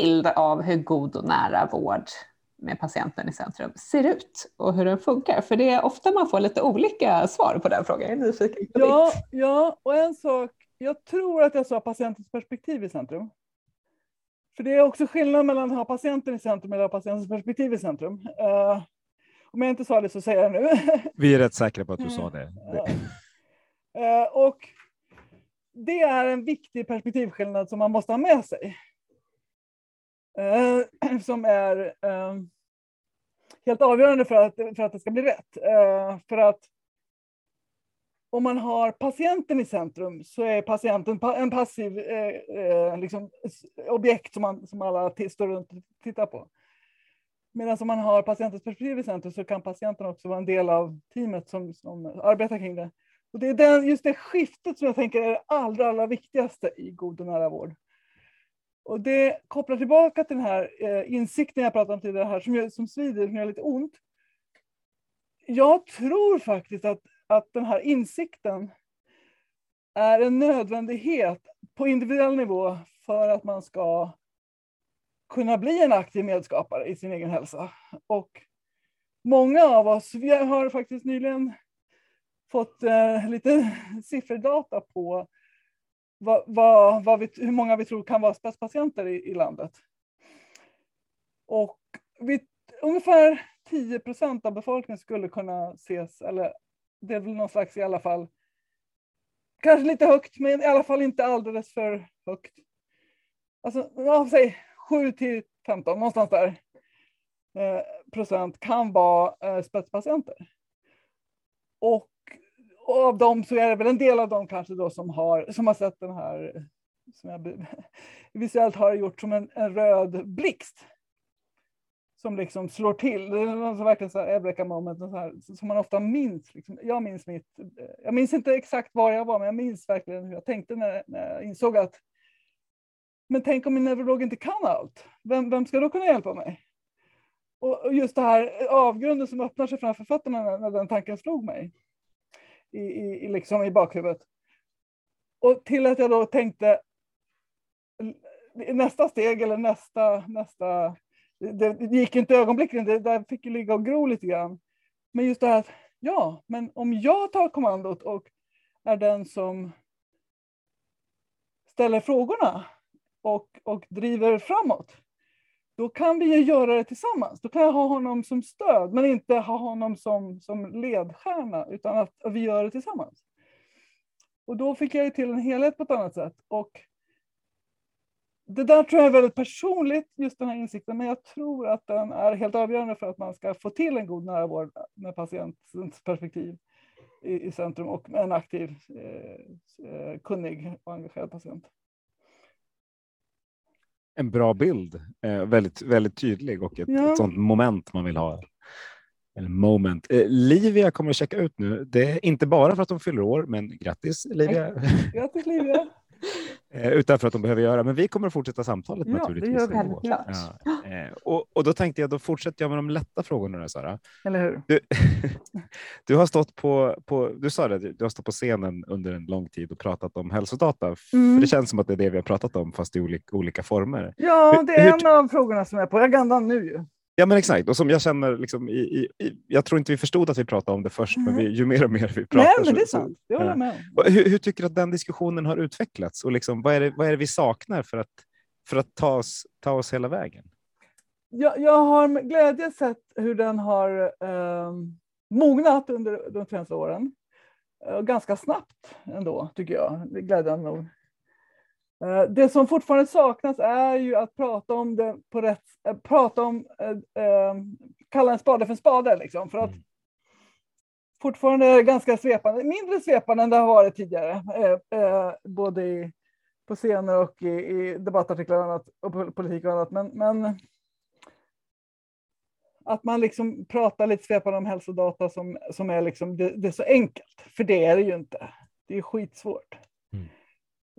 bild av hur god och nära vård med patienten i centrum ser ut och hur den funkar? För det är ofta man får lite olika svar på den frågan. Jag är nyfiken på ja, ja, och en sak. Jag tror att jag sa patientens perspektiv i centrum. För det är också skillnad mellan att ha patienten i centrum eller att ha patientens perspektiv i centrum. Uh, om jag inte sa det så säger jag nu. [LAUGHS] Vi är rätt säkra på att du sa det. Uh, och det är en viktig perspektivskillnad som man måste ha med sig. Eh, [CLEARS THROAT] som är eh, helt avgörande för att, för att det ska bli rätt. Eh, för att om man har patienten i centrum så är patienten en passiv eh, eh, liksom, objekt som, man, som alla står runt och tittar på. Medan om man har patientens perspektiv i centrum så kan patienten också vara en del av teamet som, som arbetar kring det. Och det är den, just det skiftet som jag tänker är det allra, allra viktigaste i god och nära vård. Och det kopplar tillbaka till den här eh, insikten jag pratade om tidigare här som, som svider, som gör lite ont. Jag tror faktiskt att, att den här insikten är en nödvändighet på individuell nivå för att man ska kunna bli en aktiv medskapare i sin egen hälsa. Och många av oss, vi har faktiskt nyligen fått eh, lite [LAUGHS] sifferdata på vad, vad, vad vi, hur många vi tror kan vara spetspatienter i, i landet. Och vi, ungefär 10 procent av befolkningen skulle kunna ses, eller det är väl någon slags i alla fall, kanske lite högt, men i alla fall inte alldeles för högt. Alltså, säg 7 till 15, någonstans där, eh, procent kan vara eh, spetspatienter. Och och av dem så är det väl en del av dem kanske då som har, som har sett den här, som jag [LAUGHS] visuellt har gjort som en, en röd blixt. Som liksom slår till. Det är verkligen så här Eureka moment, så här, som man ofta minns. Liksom. Jag minns mitt, jag minns inte exakt var jag var, men jag minns verkligen hur jag tänkte när, när jag insåg att men tänk om min neurolog inte kan allt. Vem, vem ska då kunna hjälpa mig? Och just det här avgrunden som öppnar sig framför fötterna när, när den tanken slog mig i, i, liksom i bakhuvudet. Och till att jag då tänkte nästa steg eller nästa, nästa det, det gick inte ögonblickligen, det där fick ju ligga och gro lite grann. Men just det här att, ja, men om jag tar kommandot och är den som ställer frågorna och, och driver framåt, då kan vi ju göra det tillsammans. Då kan jag ha honom som stöd, men inte ha honom som, som ledstjärna, utan att, att vi gör det tillsammans. Och då fick jag ju till en helhet på ett annat sätt. Och det där tror jag är väldigt personligt, just den här insikten, men jag tror att den är helt avgörande för att man ska få till en god nära vård med patientens perspektiv i, i centrum och med en aktiv, eh, eh kunnig och engagerad patient en bra bild, eh, väldigt, väldigt tydlig och ett, ja. ett sånt moment man vill ha. Eller moment. Eh, Livia kommer att checka ut nu. Det är inte bara för att de fyller år, men grattis Livia. Grattis Livia. [LAUGHS] [LAUGHS] Eh, utan för att de behöver göra. Men vi kommer att fortsätta samtalet ja, naturligtvis. Det gör vi. Ja. Eh, och, och då tänkte jag, då fortsätter jag med de lätta frågorna. Sara. Eller hur? Du, [LAUGHS] du, har stått på, på, du sa det, du har stått på scenen under en lång tid och pratat om hälsodata. Mm. Det känns som att det är det vi har pratat om, fast i olika, olika former. Ja, det är hur, en av frågorna som är på agendan nu. Ja, men exakt. Och som jag känner, liksom, i, i, i, jag tror inte vi förstod att vi pratade om det först, mm. men vi, ju mer och mer vi pratar. Nej, men det är sant. Det håller med Hur, hur, tycker du att den diskussionen har utvecklats och liksom, vad, är det, vad är det vi saknar för att, för att ta, oss, ta oss hela vägen? Jag, jag har med glädje sett hur den har eh, mognat under de senaste åren. Eh, ganska snabbt ändå, tycker jag, glädjande nog. Eh, det som fortfarande saknas är ju att prata om det på rätt, äh, prata om, äh, äh, kalla en spade för en spade liksom, för att mm. fortfarande är det ganska svepande, mindre svepande än det har varit tidigare, både i, på scener och i, i debattartiklar och, annat, och politik och annat, men, men att man liksom pratar lite svepande om hälsodata som, som är liksom, det, det är så enkelt, för det är det ju inte. Det är skitsvårt. Eh,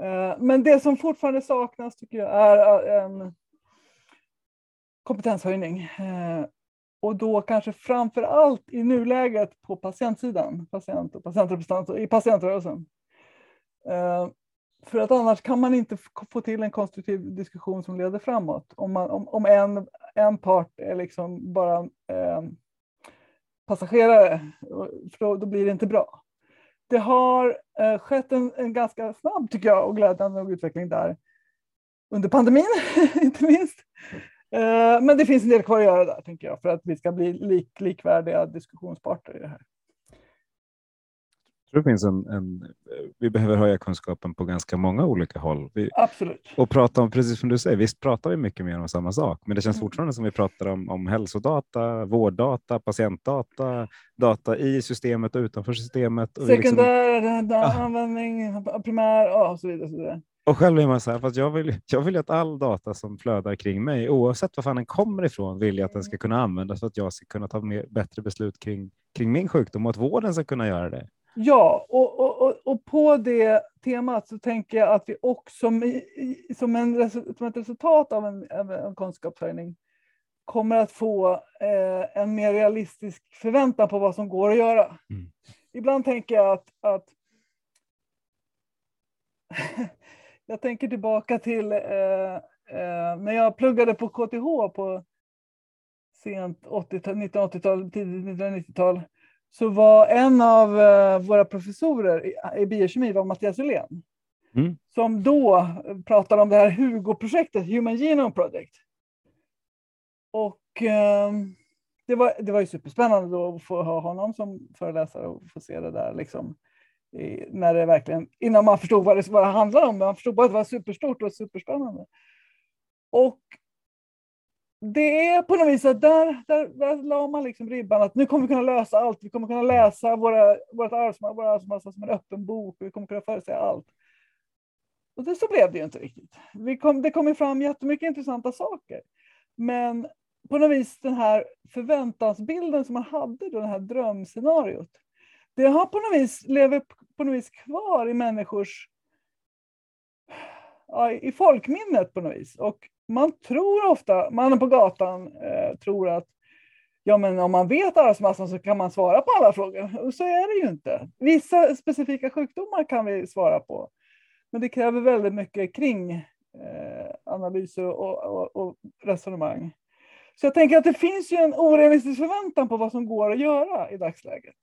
Eh, men det som fortfarande saknas tycker jag är eh, en kompetenshöjning. Eh, och då kanske framför allt i nuläget på patientsidan, patient och patientrepresentanter i patientrörelsen. För att annars kan man inte få till en konstruktiv diskussion som leder framåt. Om, man, om, om en, en part är liksom bara eh, passagerare, för då, då blir det inte bra det har eh, skett en, en, ganska snabb, tycker jag, och glädjande utveckling där under pandemin, [LAUGHS] inte minst. Eh, men det finns en del kvar att göra där, tänker jag, för att vi ska bli lik, likvärdiga diskussionsparter i det här tror det finns en, en, vi behöver höja kunskapen på ganska många olika håll. Vi, Absolut. och prata om, precis som du säger, visst pratar vi mycket mer om samma sak, men det känns Mm. fortfarande som vi pratar om, om hälsodata, vårddata, patientdata, data i systemet och utanför systemet. Och, liksom, Sekundär Ah. användning, primär ja, och så vidare. Så vidare. och själv är man så här, för att jag vill, jag vill ju att all data som flödar kring mig, oavsett var fan den kommer ifrån, vill jag att den ska kunna användas för att jag ska kunna ta mer, bättre beslut kring, kring min sjukdom och att vården ska kunna göra det. Ja, och, och, och, på det temat så tänker jag att vi också som, en, som ett resultat av en, en kunskapshöjning kommer att få eh, en mer realistisk förväntan på vad som går att göra. Mm. Ibland tänker jag att, att [LAUGHS] jag tänker tillbaka till eh, eh, när jag pluggade på KTH på sent 80-tal, 1980-tal, tidigt 1990-tal så var en av eh, våra professorer i, i biokemi var Mattias Ullén. Mm. Som då pratade om det här Hugo-projektet, Human Genome Project. Och eh, det, var, det var ju superspännande då att få ha honom som föreläsare och få se det där liksom. I, när det verkligen, innan man förstod vad det, vad det handlade om, men man förstod bara att det var superstort och superspännande. Och det är på något vis att där, där, där la man liksom ribban att nu kommer vi kunna lösa allt. Vi kommer kunna läsa våra, vårt arvsmassa, våra arvsmassa som en öppen bok. Vi kommer kunna förutsäga allt. Och det, så blev det ju inte riktigt. Vi kom, det kom ju fram jättemycket intressanta saker. Men på något vis den här förväntansbilden som man hade då, det här drömscenariot. Det har på något vis, lever på något vis kvar i människors ja, i folkminnet på något vis. Och man tror ofta, mannen på gatan eh, tror att ja, men om man vet arvsmassan så kan man svara på alla frågor. Och så är det ju inte. Vissa specifika sjukdomar kan vi svara på. Men det kräver väldigt mycket kring eh, analyser och, och, och resonemang. Så jag tänker att det finns ju en orealistisk förväntan på vad som går att göra i dagsläget.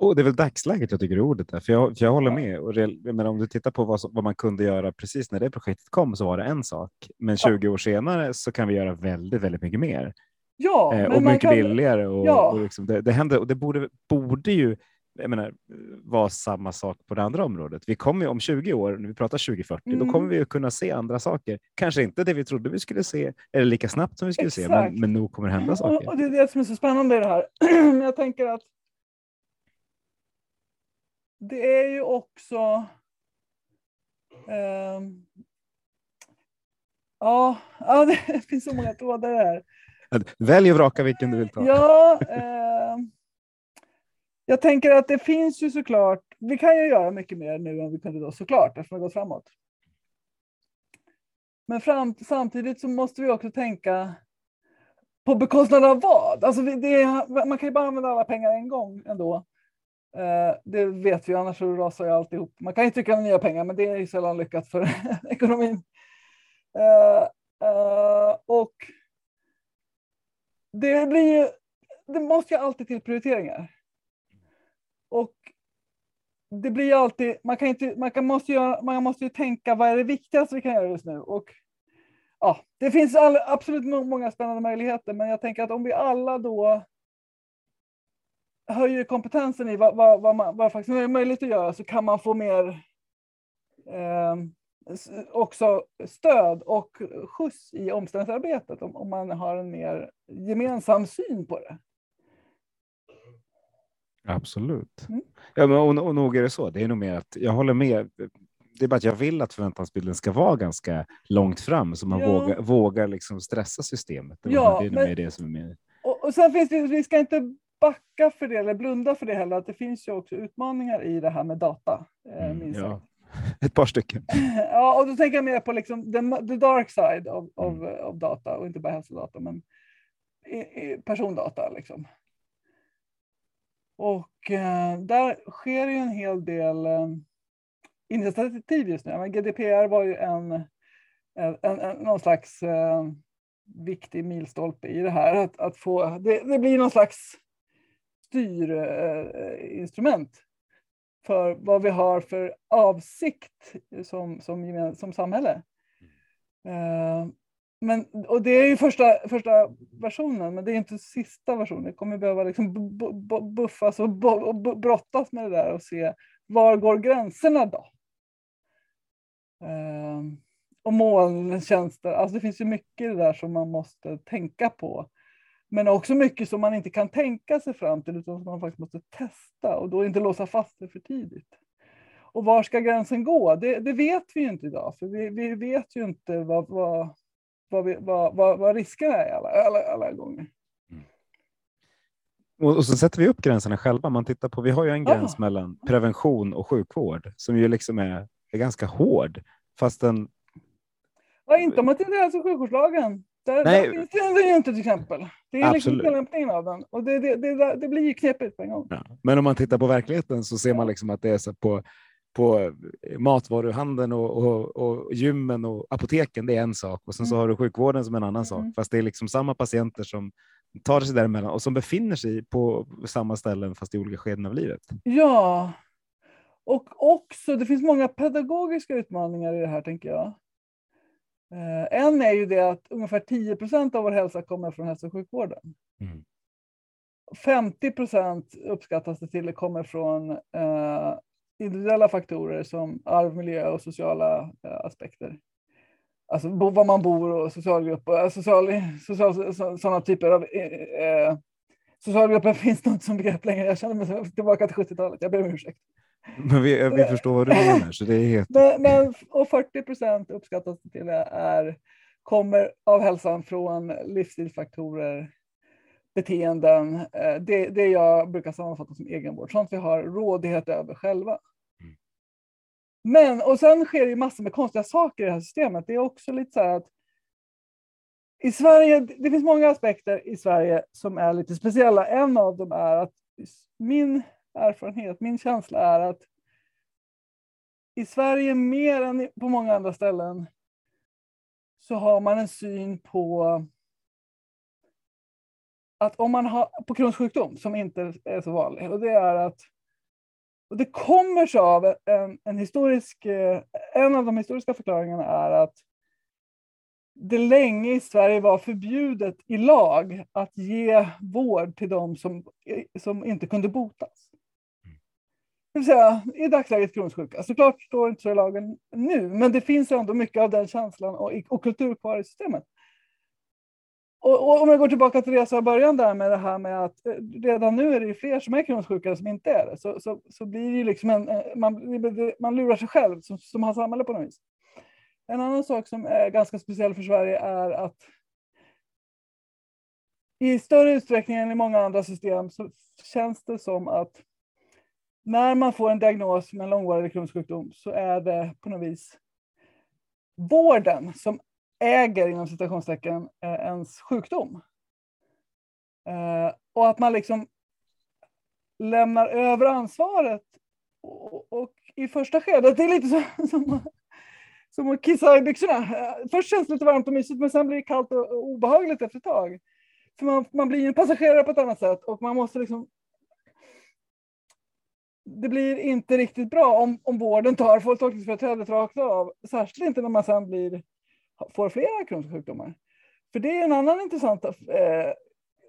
Och det är väl dagsläget jag tycker är ordet där, för jag, för jag håller med. Och jag menar, om du tittar på vad, som, vad man kunde göra precis när det projektet kom så var det en sak. Men Ja. 20 år senare så kan vi göra väldigt, väldigt mycket mer Ja, eh, men och mycket kan- billigare. Och, Ja. och liksom det, det händer och det borde, borde ju jag menar, vara samma sak på det andra området. Vi kommer om 20 år, när vi pratar 2040, Mm. då kommer vi ju kunna se andra saker. Kanske inte det vi trodde vi skulle se eller lika snabbt som vi skulle se, Exakt. men, men nog kommer det hända Och, saker. och det är det som är så spännande i det här. Men [CLEARS THROAT] jag tänker att det är ju också... ehm, ja, ja, det [LAUGHS] finns så många trådar här. Välj och vraka vilken du vill ta. Ja, ehm, jag tänker att det finns ju såklart, vi kan ju göra mycket mer nu än vi kunde då såklart, eftersom det gått framåt. Men fram, samtidigt så måste vi också tänka på bekostnad av vad? Alltså det, man kan ju bara använda alla pengar en gång ändå. Eh, det vet vi, annars så rasar ju alltihop. Man kan ju tycka om nya pengar, men det är ju sällan lyckat för [LAUGHS] ekonomin. Eh, eh, och det blir ju, det måste ju alltid till prioriteringar. Och det blir ju alltid, man kan inte, man kan, måste göra, man måste ju tänka vad är det viktigaste vi kan göra just nu? Och ja, det finns all, absolut många spännande möjligheter, men jag tänker att om vi alla då höjer kompetensen i vad, vad, vad, man, vad faktiskt är möjligt att göra så kan man få mer eh, också stöd och skjuts i omställningsarbetet om, om man har en mer gemensam syn på det. Absolut. Mm. Ja, men, och, och nog är det så. Det är nog mer att jag håller med. Det är bara att jag vill att förväntansbilden ska vara ganska långt fram så man Ja. vågar, vågar liksom stressa systemet. Det, Ja, det är nog men- mer det som är med. Och, och sen finns det, vi ska inte backa för det eller blunda för det heller, att det finns ju också utmaningar i det här med data. Eh, Mm, ja. sagt. [LAUGHS] Ett par stycken. [LAUGHS] Ja, och då tänker jag mer på liksom the, the dark side av, av, av data och inte bara hälsodata, men i, i persondata. Liksom. Och eh, där sker ju en hel del eh, initiativ just nu. Men GDPR var ju en, en, en, en någon slags eh, viktig milstolpe i det här. Att, att få, det, det blir någon slags styrinstrument eh, instrument för vad vi har för avsikt som, som, som samhälle. Eh, men, och det är ju första, första versionen, men det är inte sista versionen. Det kommer behöva liksom buffas och, och brottas med det där och se var går gränserna då? Um, och molntjänster, alltså det finns ju mycket i det där som man måste tänka på. Men också mycket som man inte kan tänka sig fram till utan som man faktiskt måste testa och då inte låsa fast det för tidigt. Och var ska gränsen gå? Det, det vet vi ju inte idag, för vi, vi vet ju inte vad, vad, vad, vad, vad, vad riskerna är alla, alla, alla gånger. Mm. Och, så sätter vi upp gränserna själva. Man tittar på, vi har ju en gräns ah. mellan prevention och sjukvård som ju liksom är, är ganska hård, fast den. Ja, inte om man tittar hälso och sjukvårdslagen. Där, Nej. där finns det ju inte till exempel. Det är liksom tillämpningen av den och det, det, det, det blir ju knepigt på en gång. Ja. Men om man tittar på verkligheten så ser man liksom att det är så på på matvaruhandeln och, och, och gymmen och apoteken, det är en sak och sen så mm. har du sjukvården som en annan sak, mm. fast det är liksom samma patienter som tar sig däremellan och som befinner sig på samma ställen fast i olika skeden av livet. Ja, och också det finns många pedagogiska utmaningar i det här tänker jag. Eh, en är ju det att ungefär 10 procent av vår hälsa kommer från hälso och sjukvården. Mm. 50 procent uppskattas det till kommer från eh, individuella faktorer som arv, miljö och sociala eh, aspekter. Alltså var man bor och socialgrupp och social, social, sådana typer av eh, eh socialgrupper [LAUGHS] finns nog inte som begrepp längre. Jag känner mig tillbaka till 70-talet. Jag ber om ursäkt. Men vi, vi förstår vad du menar. Så det är helt... men, men, och 40 procent uppskattas till det är, kommer av hälsan från livsstilsfaktorer, beteenden, eh, det, det jag brukar sammanfatta som egenvård, sånt vi har rådighet över själva. Mm. Men, och sen sker det ju massor med konstiga saker i det här systemet. Det är också lite så här att i Sverige, det finns många aspekter i Sverige som är lite speciella. En av dem är att min erfarenhet, min känsla är att i Sverige mer än på många andra ställen så har man en syn på att om man har på Crohns sjukdom, som inte är så vanlig, och det är att och det kommer sig av en, en historisk, eh, en av de historiska förklaringarna är att det länge i Sverige var förbjudet i lag att ge vård till de som, eh, som inte kunde botas. Det vill säga, i dagsläget kronsjuka. sjuka. Såklart står inte så i lagen nu, men det finns ändå mycket av den känslan och, och kultur kvar i systemet. Och, och, om jag går tillbaka till det jag sa i början där med det här med att eh, redan nu är det ju fler som är kroniskt som inte är det, så, så, så blir det ju liksom en, eh, man, man lurar sig själv som, som har samhälle på något vis. En annan sak som är ganska speciell för Sverige är att i större utsträckning än i många andra system så känns det som att när man får en diagnos med en långvarig kronisk sjukdom så är det på något vis vården som äger inom citationstecken eh, ens sjukdom. Eh, och att man liksom lämnar över ansvaret. Och, och i första skedet, det är lite så, [LAUGHS] som, som att kissa i byxorna. Eh, först känns det lite varmt och mysigt, men sen blir det kallt och, och obehagligt efter ett tag. För man, man blir en passagerare på ett annat sätt och man måste liksom det blir inte riktigt bra om, om vården tar folk tolkningsföreträdet rakt av. Särskilt inte när man sen blir får flera kroniska sjukdomar. För det är en annan intressant eh,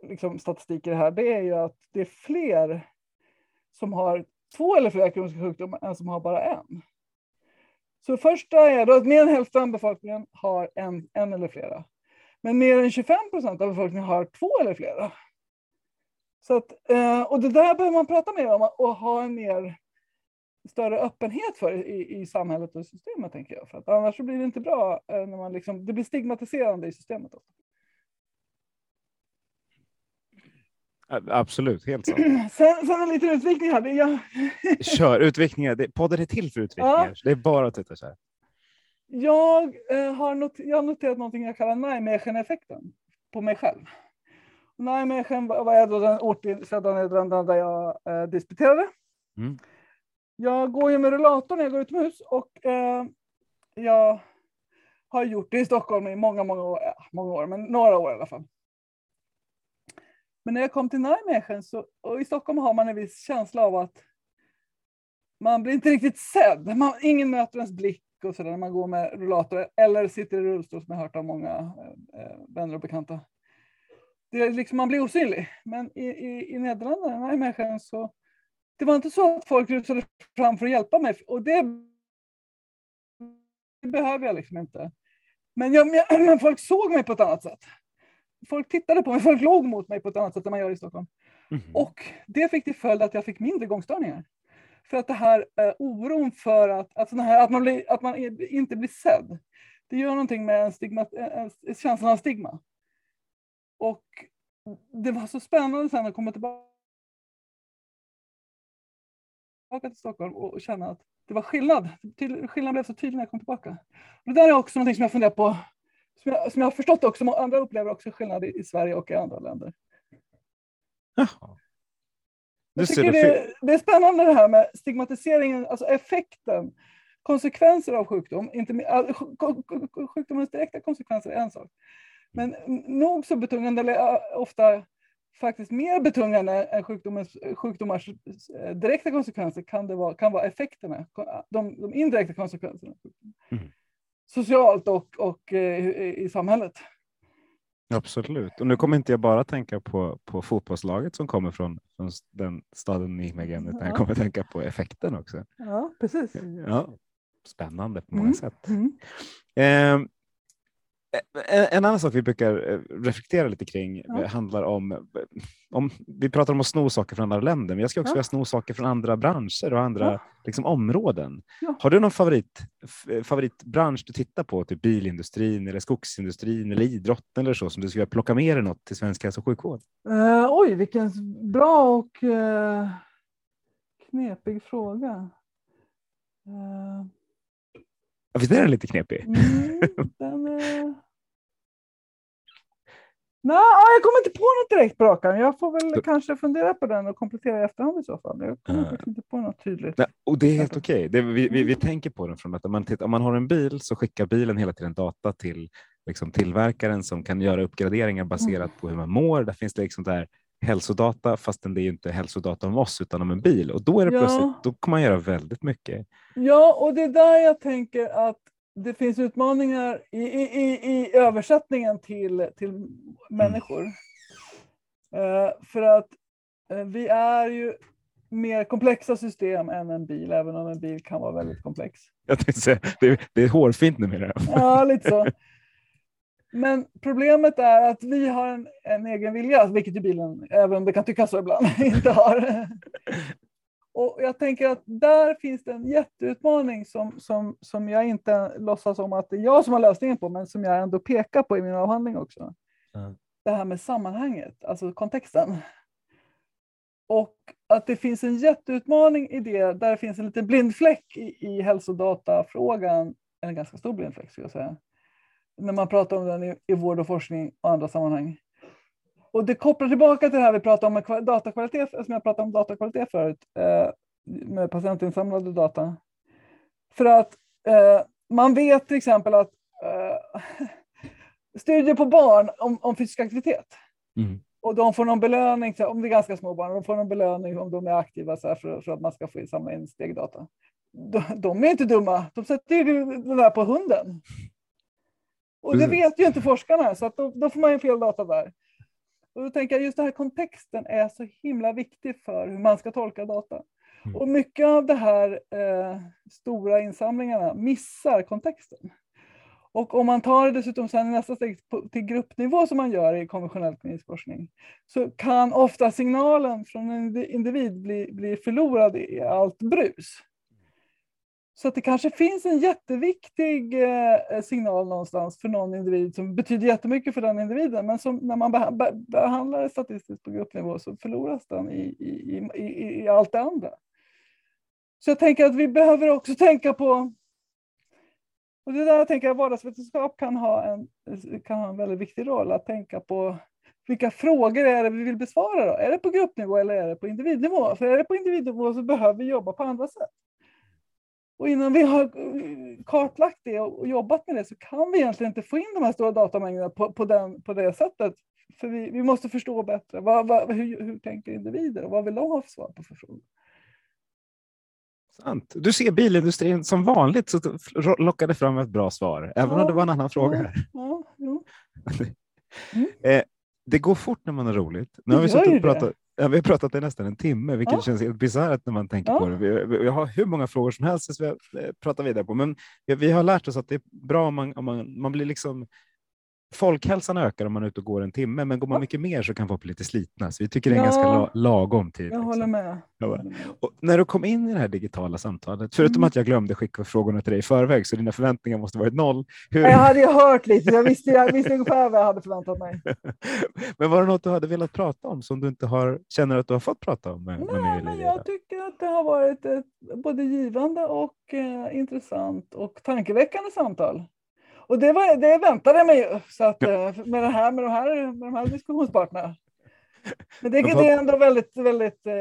liksom statistik i det här. Det är ju att det är fler som har två eller flera kroniska sjukdomar än som har bara en. Så första är då att mer än hälften av befolkningen har en, en eller flera. Men mer än 25 procent av befolkningen har två eller flera. Så att, eh, och det där behöver man prata mer om och ha en mer större öppenhet för i, i samhället och systemet, tänker jag. För att annars blir det inte bra eh, när man liksom, det blir stigmatiserande i systemet. Också. Absolut, helt sant. [CLEARS THROAT] Sen, sen en liten utvikning här. Jag... [LAUGHS] Kör, utvikningar. podden är till för utvikningar. Ja. Det är bara att titta så här. Jag, eh, har not jag har noterat någonting jag kallar Nijmegen-effekten på mig själv. Nijmegen var jag då den Nederländerna där jag eh, disputerade. Mm. Jag går ju med rullator när jag går utomhus och eh, jag har gjort det i Stockholm i många, många år, ja, många år, men några år i alla fall. Men när jag kom till Nijmegen så, och i Stockholm har man en viss känsla av att man blir inte riktigt sedd. Man, ingen möter ens blick och sådär när man går med rullator eller sitter i rullstol som jag hört av många eh, vänner och bekanta. Det liksom, man blir osynlig. Men i, i, i Nederländerna, Mechelen, så det var inte så att folk rusade fram för att hjälpa mig och det, det behöver jag liksom inte. Men, jag, [CLEARS THROAT] men folk såg mig på ett annat sätt. Folk tittade på mig, folk låg mot mig på ett annat sätt än man gör i Stockholm. Mm. Och det fick till följd att jag fick mindre gångstörningar. För att det här eh, oron för att, att, här, att, man blir, att man inte blir sedd, det gör någonting med en stigma, en, en känslan av stigma. Och det var så spännande sen att komma tillbaka till Stockholm och känna att det var skillnad. Skillnaden blev så tydlig när jag kom tillbaka. Och det där är också någonting som jag funderar på, som jag, som jag har förstått också, andra upplever också skillnad i, i Sverige och i andra länder. Jaha. Jag tycker det, det, är spännande det här med stigmatiseringen, alltså effekten, konsekvenser av sjukdom. Inte, sjukdomens direkta konsekvenser är en sak. Men nog så betungande, eller ofta faktiskt mer betungande än sjukdomens, sjukdomars eh, direkta konsekvenser kan, det vara, kan vara effekterna, de, de indirekta konsekvenserna. Mm. Socialt och, och eh, i, i samhället. Absolut. Och nu kommer inte jag bara tänka på, på fotbollslaget som kommer från, från den staden Nijmegen, utan jag kommer tänka på effekten också. Ja, precis. Ja, spännande på många mm. sätt. Mm. Eh, en annan sak vi brukar eh, reflektera lite kring ja. handlar om, om, vi pratar om att sno saker från andra länder, men jag ska också ja. vilja sno saker från andra branscher och andra ja. liksom, områden. Ja. Har du någon favorit, favoritbransch du tittar på, typ bilindustrin eller skogsindustrin eller idrotten eller så, som du skulle vilja plocka med dig något till svensk hälso och sjukvård? Uh, oj, vilken bra och uh, knepig fråga. Uh... Visst är den lite knepig? Mm, den är... Nej, jag kommer inte på något direkt på rakan. Jag får väl så... kanske fundera på den och komplettera i efterhand i så fall. Jag kommer uh... inte på något tydligt. Nej, och det är helt okej. Okay. Vi, vi, vi, tänker på den från att om man, tittar, om man har en bil så skickar bilen hela tiden data till liksom, tillverkaren som kan göra uppgraderingar baserat mm. på hur man mår. Där finns det liksom där hälsodata fastän det är inte hälsodata om oss utan om en bil och då är det ja. plötsligt, då kan man göra väldigt mycket. Ja, och det är där jag tänker att det finns utmaningar i, i, i översättningen till, till människor. Mm. Uh, för att uh, vi är ju mer komplexa system än en bil, även om en bil kan vara väldigt komplex. Jag tänkte säga, det, är, det är hårfint numera. Ja, lite så. [LAUGHS] Men problemet är att vi har en, en egen vilja, vilket ju bilen, även om det kan tyckas så ibland, [LAUGHS] inte har. [LAUGHS] Och jag tänker att där finns det en jätteutmaning som, som, som jag inte låtsas om att det är jag som har lösningen på, men som jag ändå pekar på i min avhandling också. Mm. Det här med sammanhanget, alltså kontexten. Och att det finns en jätteutmaning i det, där det finns en liten blindfläck i, i hälsodatafrågan, en ganska stor blindfläck skulle jag säga, när man pratar om den i, i vård och forskning och andra sammanhang. Och det kopplar tillbaka till det här vi pratade om med datakvalitet, som jag pratade om datakvalitet förut, eh, med patientinsamlade data. För att eh, man vet till exempel att eh, [LAUGHS] studier på barn om, om fysisk aktivitet, mm. och de får någon belöning, om det är ganska små barn, de får någon belöning om de är aktiva så för, för, att man ska få samla in stegdata. De, de är inte dumma, de sätter ju det där på hunden. Och det vet ju inte forskarna, så att då, då får man ju fel data där. Och då tänker jag just den här kontexten är så himla viktig för hur man ska tolka data. Mm. Och mycket av de här eh, stora insamlingarna missar kontexten. Och om man tar det dessutom sen nästa steg till gruppnivå som man gör i konventionell klinisk forskning, så kan ofta signalen från en individ bli, bli förlorad i allt brus. Så att det kanske finns en jätteviktig eh, signal någonstans för någon individ som betyder jättemycket för den individen, men som när man behandlar det statistiskt på gruppnivå så förloras den i, i, i, i allt det andra. Så jag tänker att vi behöver också tänka på och det där jag tänker jag vardagsvetenskap kan ha, en, kan ha en väldigt viktig roll, att tänka på vilka frågor är det vi vill besvara då? Är det på gruppnivå eller är det på individnivå? För är det på individnivå så behöver vi jobba på andra sätt. Och innan vi har kartlagt det och jobbat med det så kan vi egentligen inte få in de här stora datamängderna på, på, den, på det sättet. För vi, vi måste förstå bättre. Vad, vad, hur, hur tänker individer och vad vill de ha för svar på för frågor? Sant. Du ser bilindustrin som vanligt så lockade fram ett bra svar, även ja, om det var en annan fråga. Här. Ja, ja, [LAUGHS] mm. eh, det går fort när man har roligt. Nu har vi, suttit och pratat, ja, vi har pratat i nästan en timme, vilket ja. känns helt bisarrt när man tänker på det. Vi, jag har hur många frågor som helst som vi eh, pratar vidare på, men vi, vi, har lärt oss att det är bra om man, om man, man blir liksom folkhälsan ökar om man är ute och går en timme, men går man mycket mer så kan folk bli lite slitna. Så vi tycker det är en ganska la lagom tid. Jag liksom. håller med. Och när du kom in i det här digitala samtalet, förutom mm. att jag glömde skicka frågorna till dig i förväg, så dina förväntningar måste varit noll. Hur... Jag hade ju hört lite, jag visste, jag visste ungefär vad jag hade förväntat mig. [LAUGHS] men var det något du hade velat prata om som du inte har, känner att du har fått prata om? Med, Nej, med men jag tycker att det har varit ett både givande och eh, intressant och tankeväckande samtal. Och det, var, det väntade jag mig ju, så att. Eh, med, det här, med, de här, med de här diskussionspartnerna. Men det, det är ändå väldigt, väldigt, eh,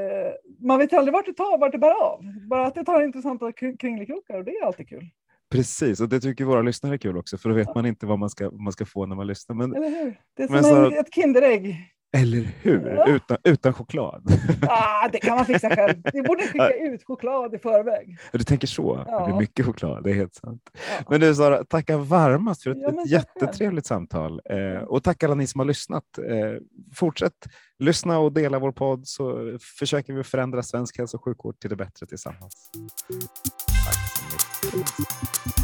man vet aldrig vart det tar, vart det bär av. Bara att det tar intressanta kringelikrokar och det är alltid kul. Precis, och det tycker våra lyssnare är kul också, för då vet man inte vad man ska, man ska få när man lyssnar. Men, Eller hur? Det är som så, ett Kinderägg. Eller hur? Ja. Utan, utan choklad. [LAUGHS] Ah, det kan man fixa själv. Vi borde skicka ut choklad i förväg. Du tänker så? Ja. Det blir mycket choklad, det är helt sant. Ja. Men du Sara, tacka varmast för ett, ja, ett jättetrevligt samtal. Eh, och tack alla ni som har lyssnat. Eh, fortsätt lyssna och dela vår podd så försöker vi förändra svensk hälso och sjukvård till det bättre tillsammans. Tack så mycket.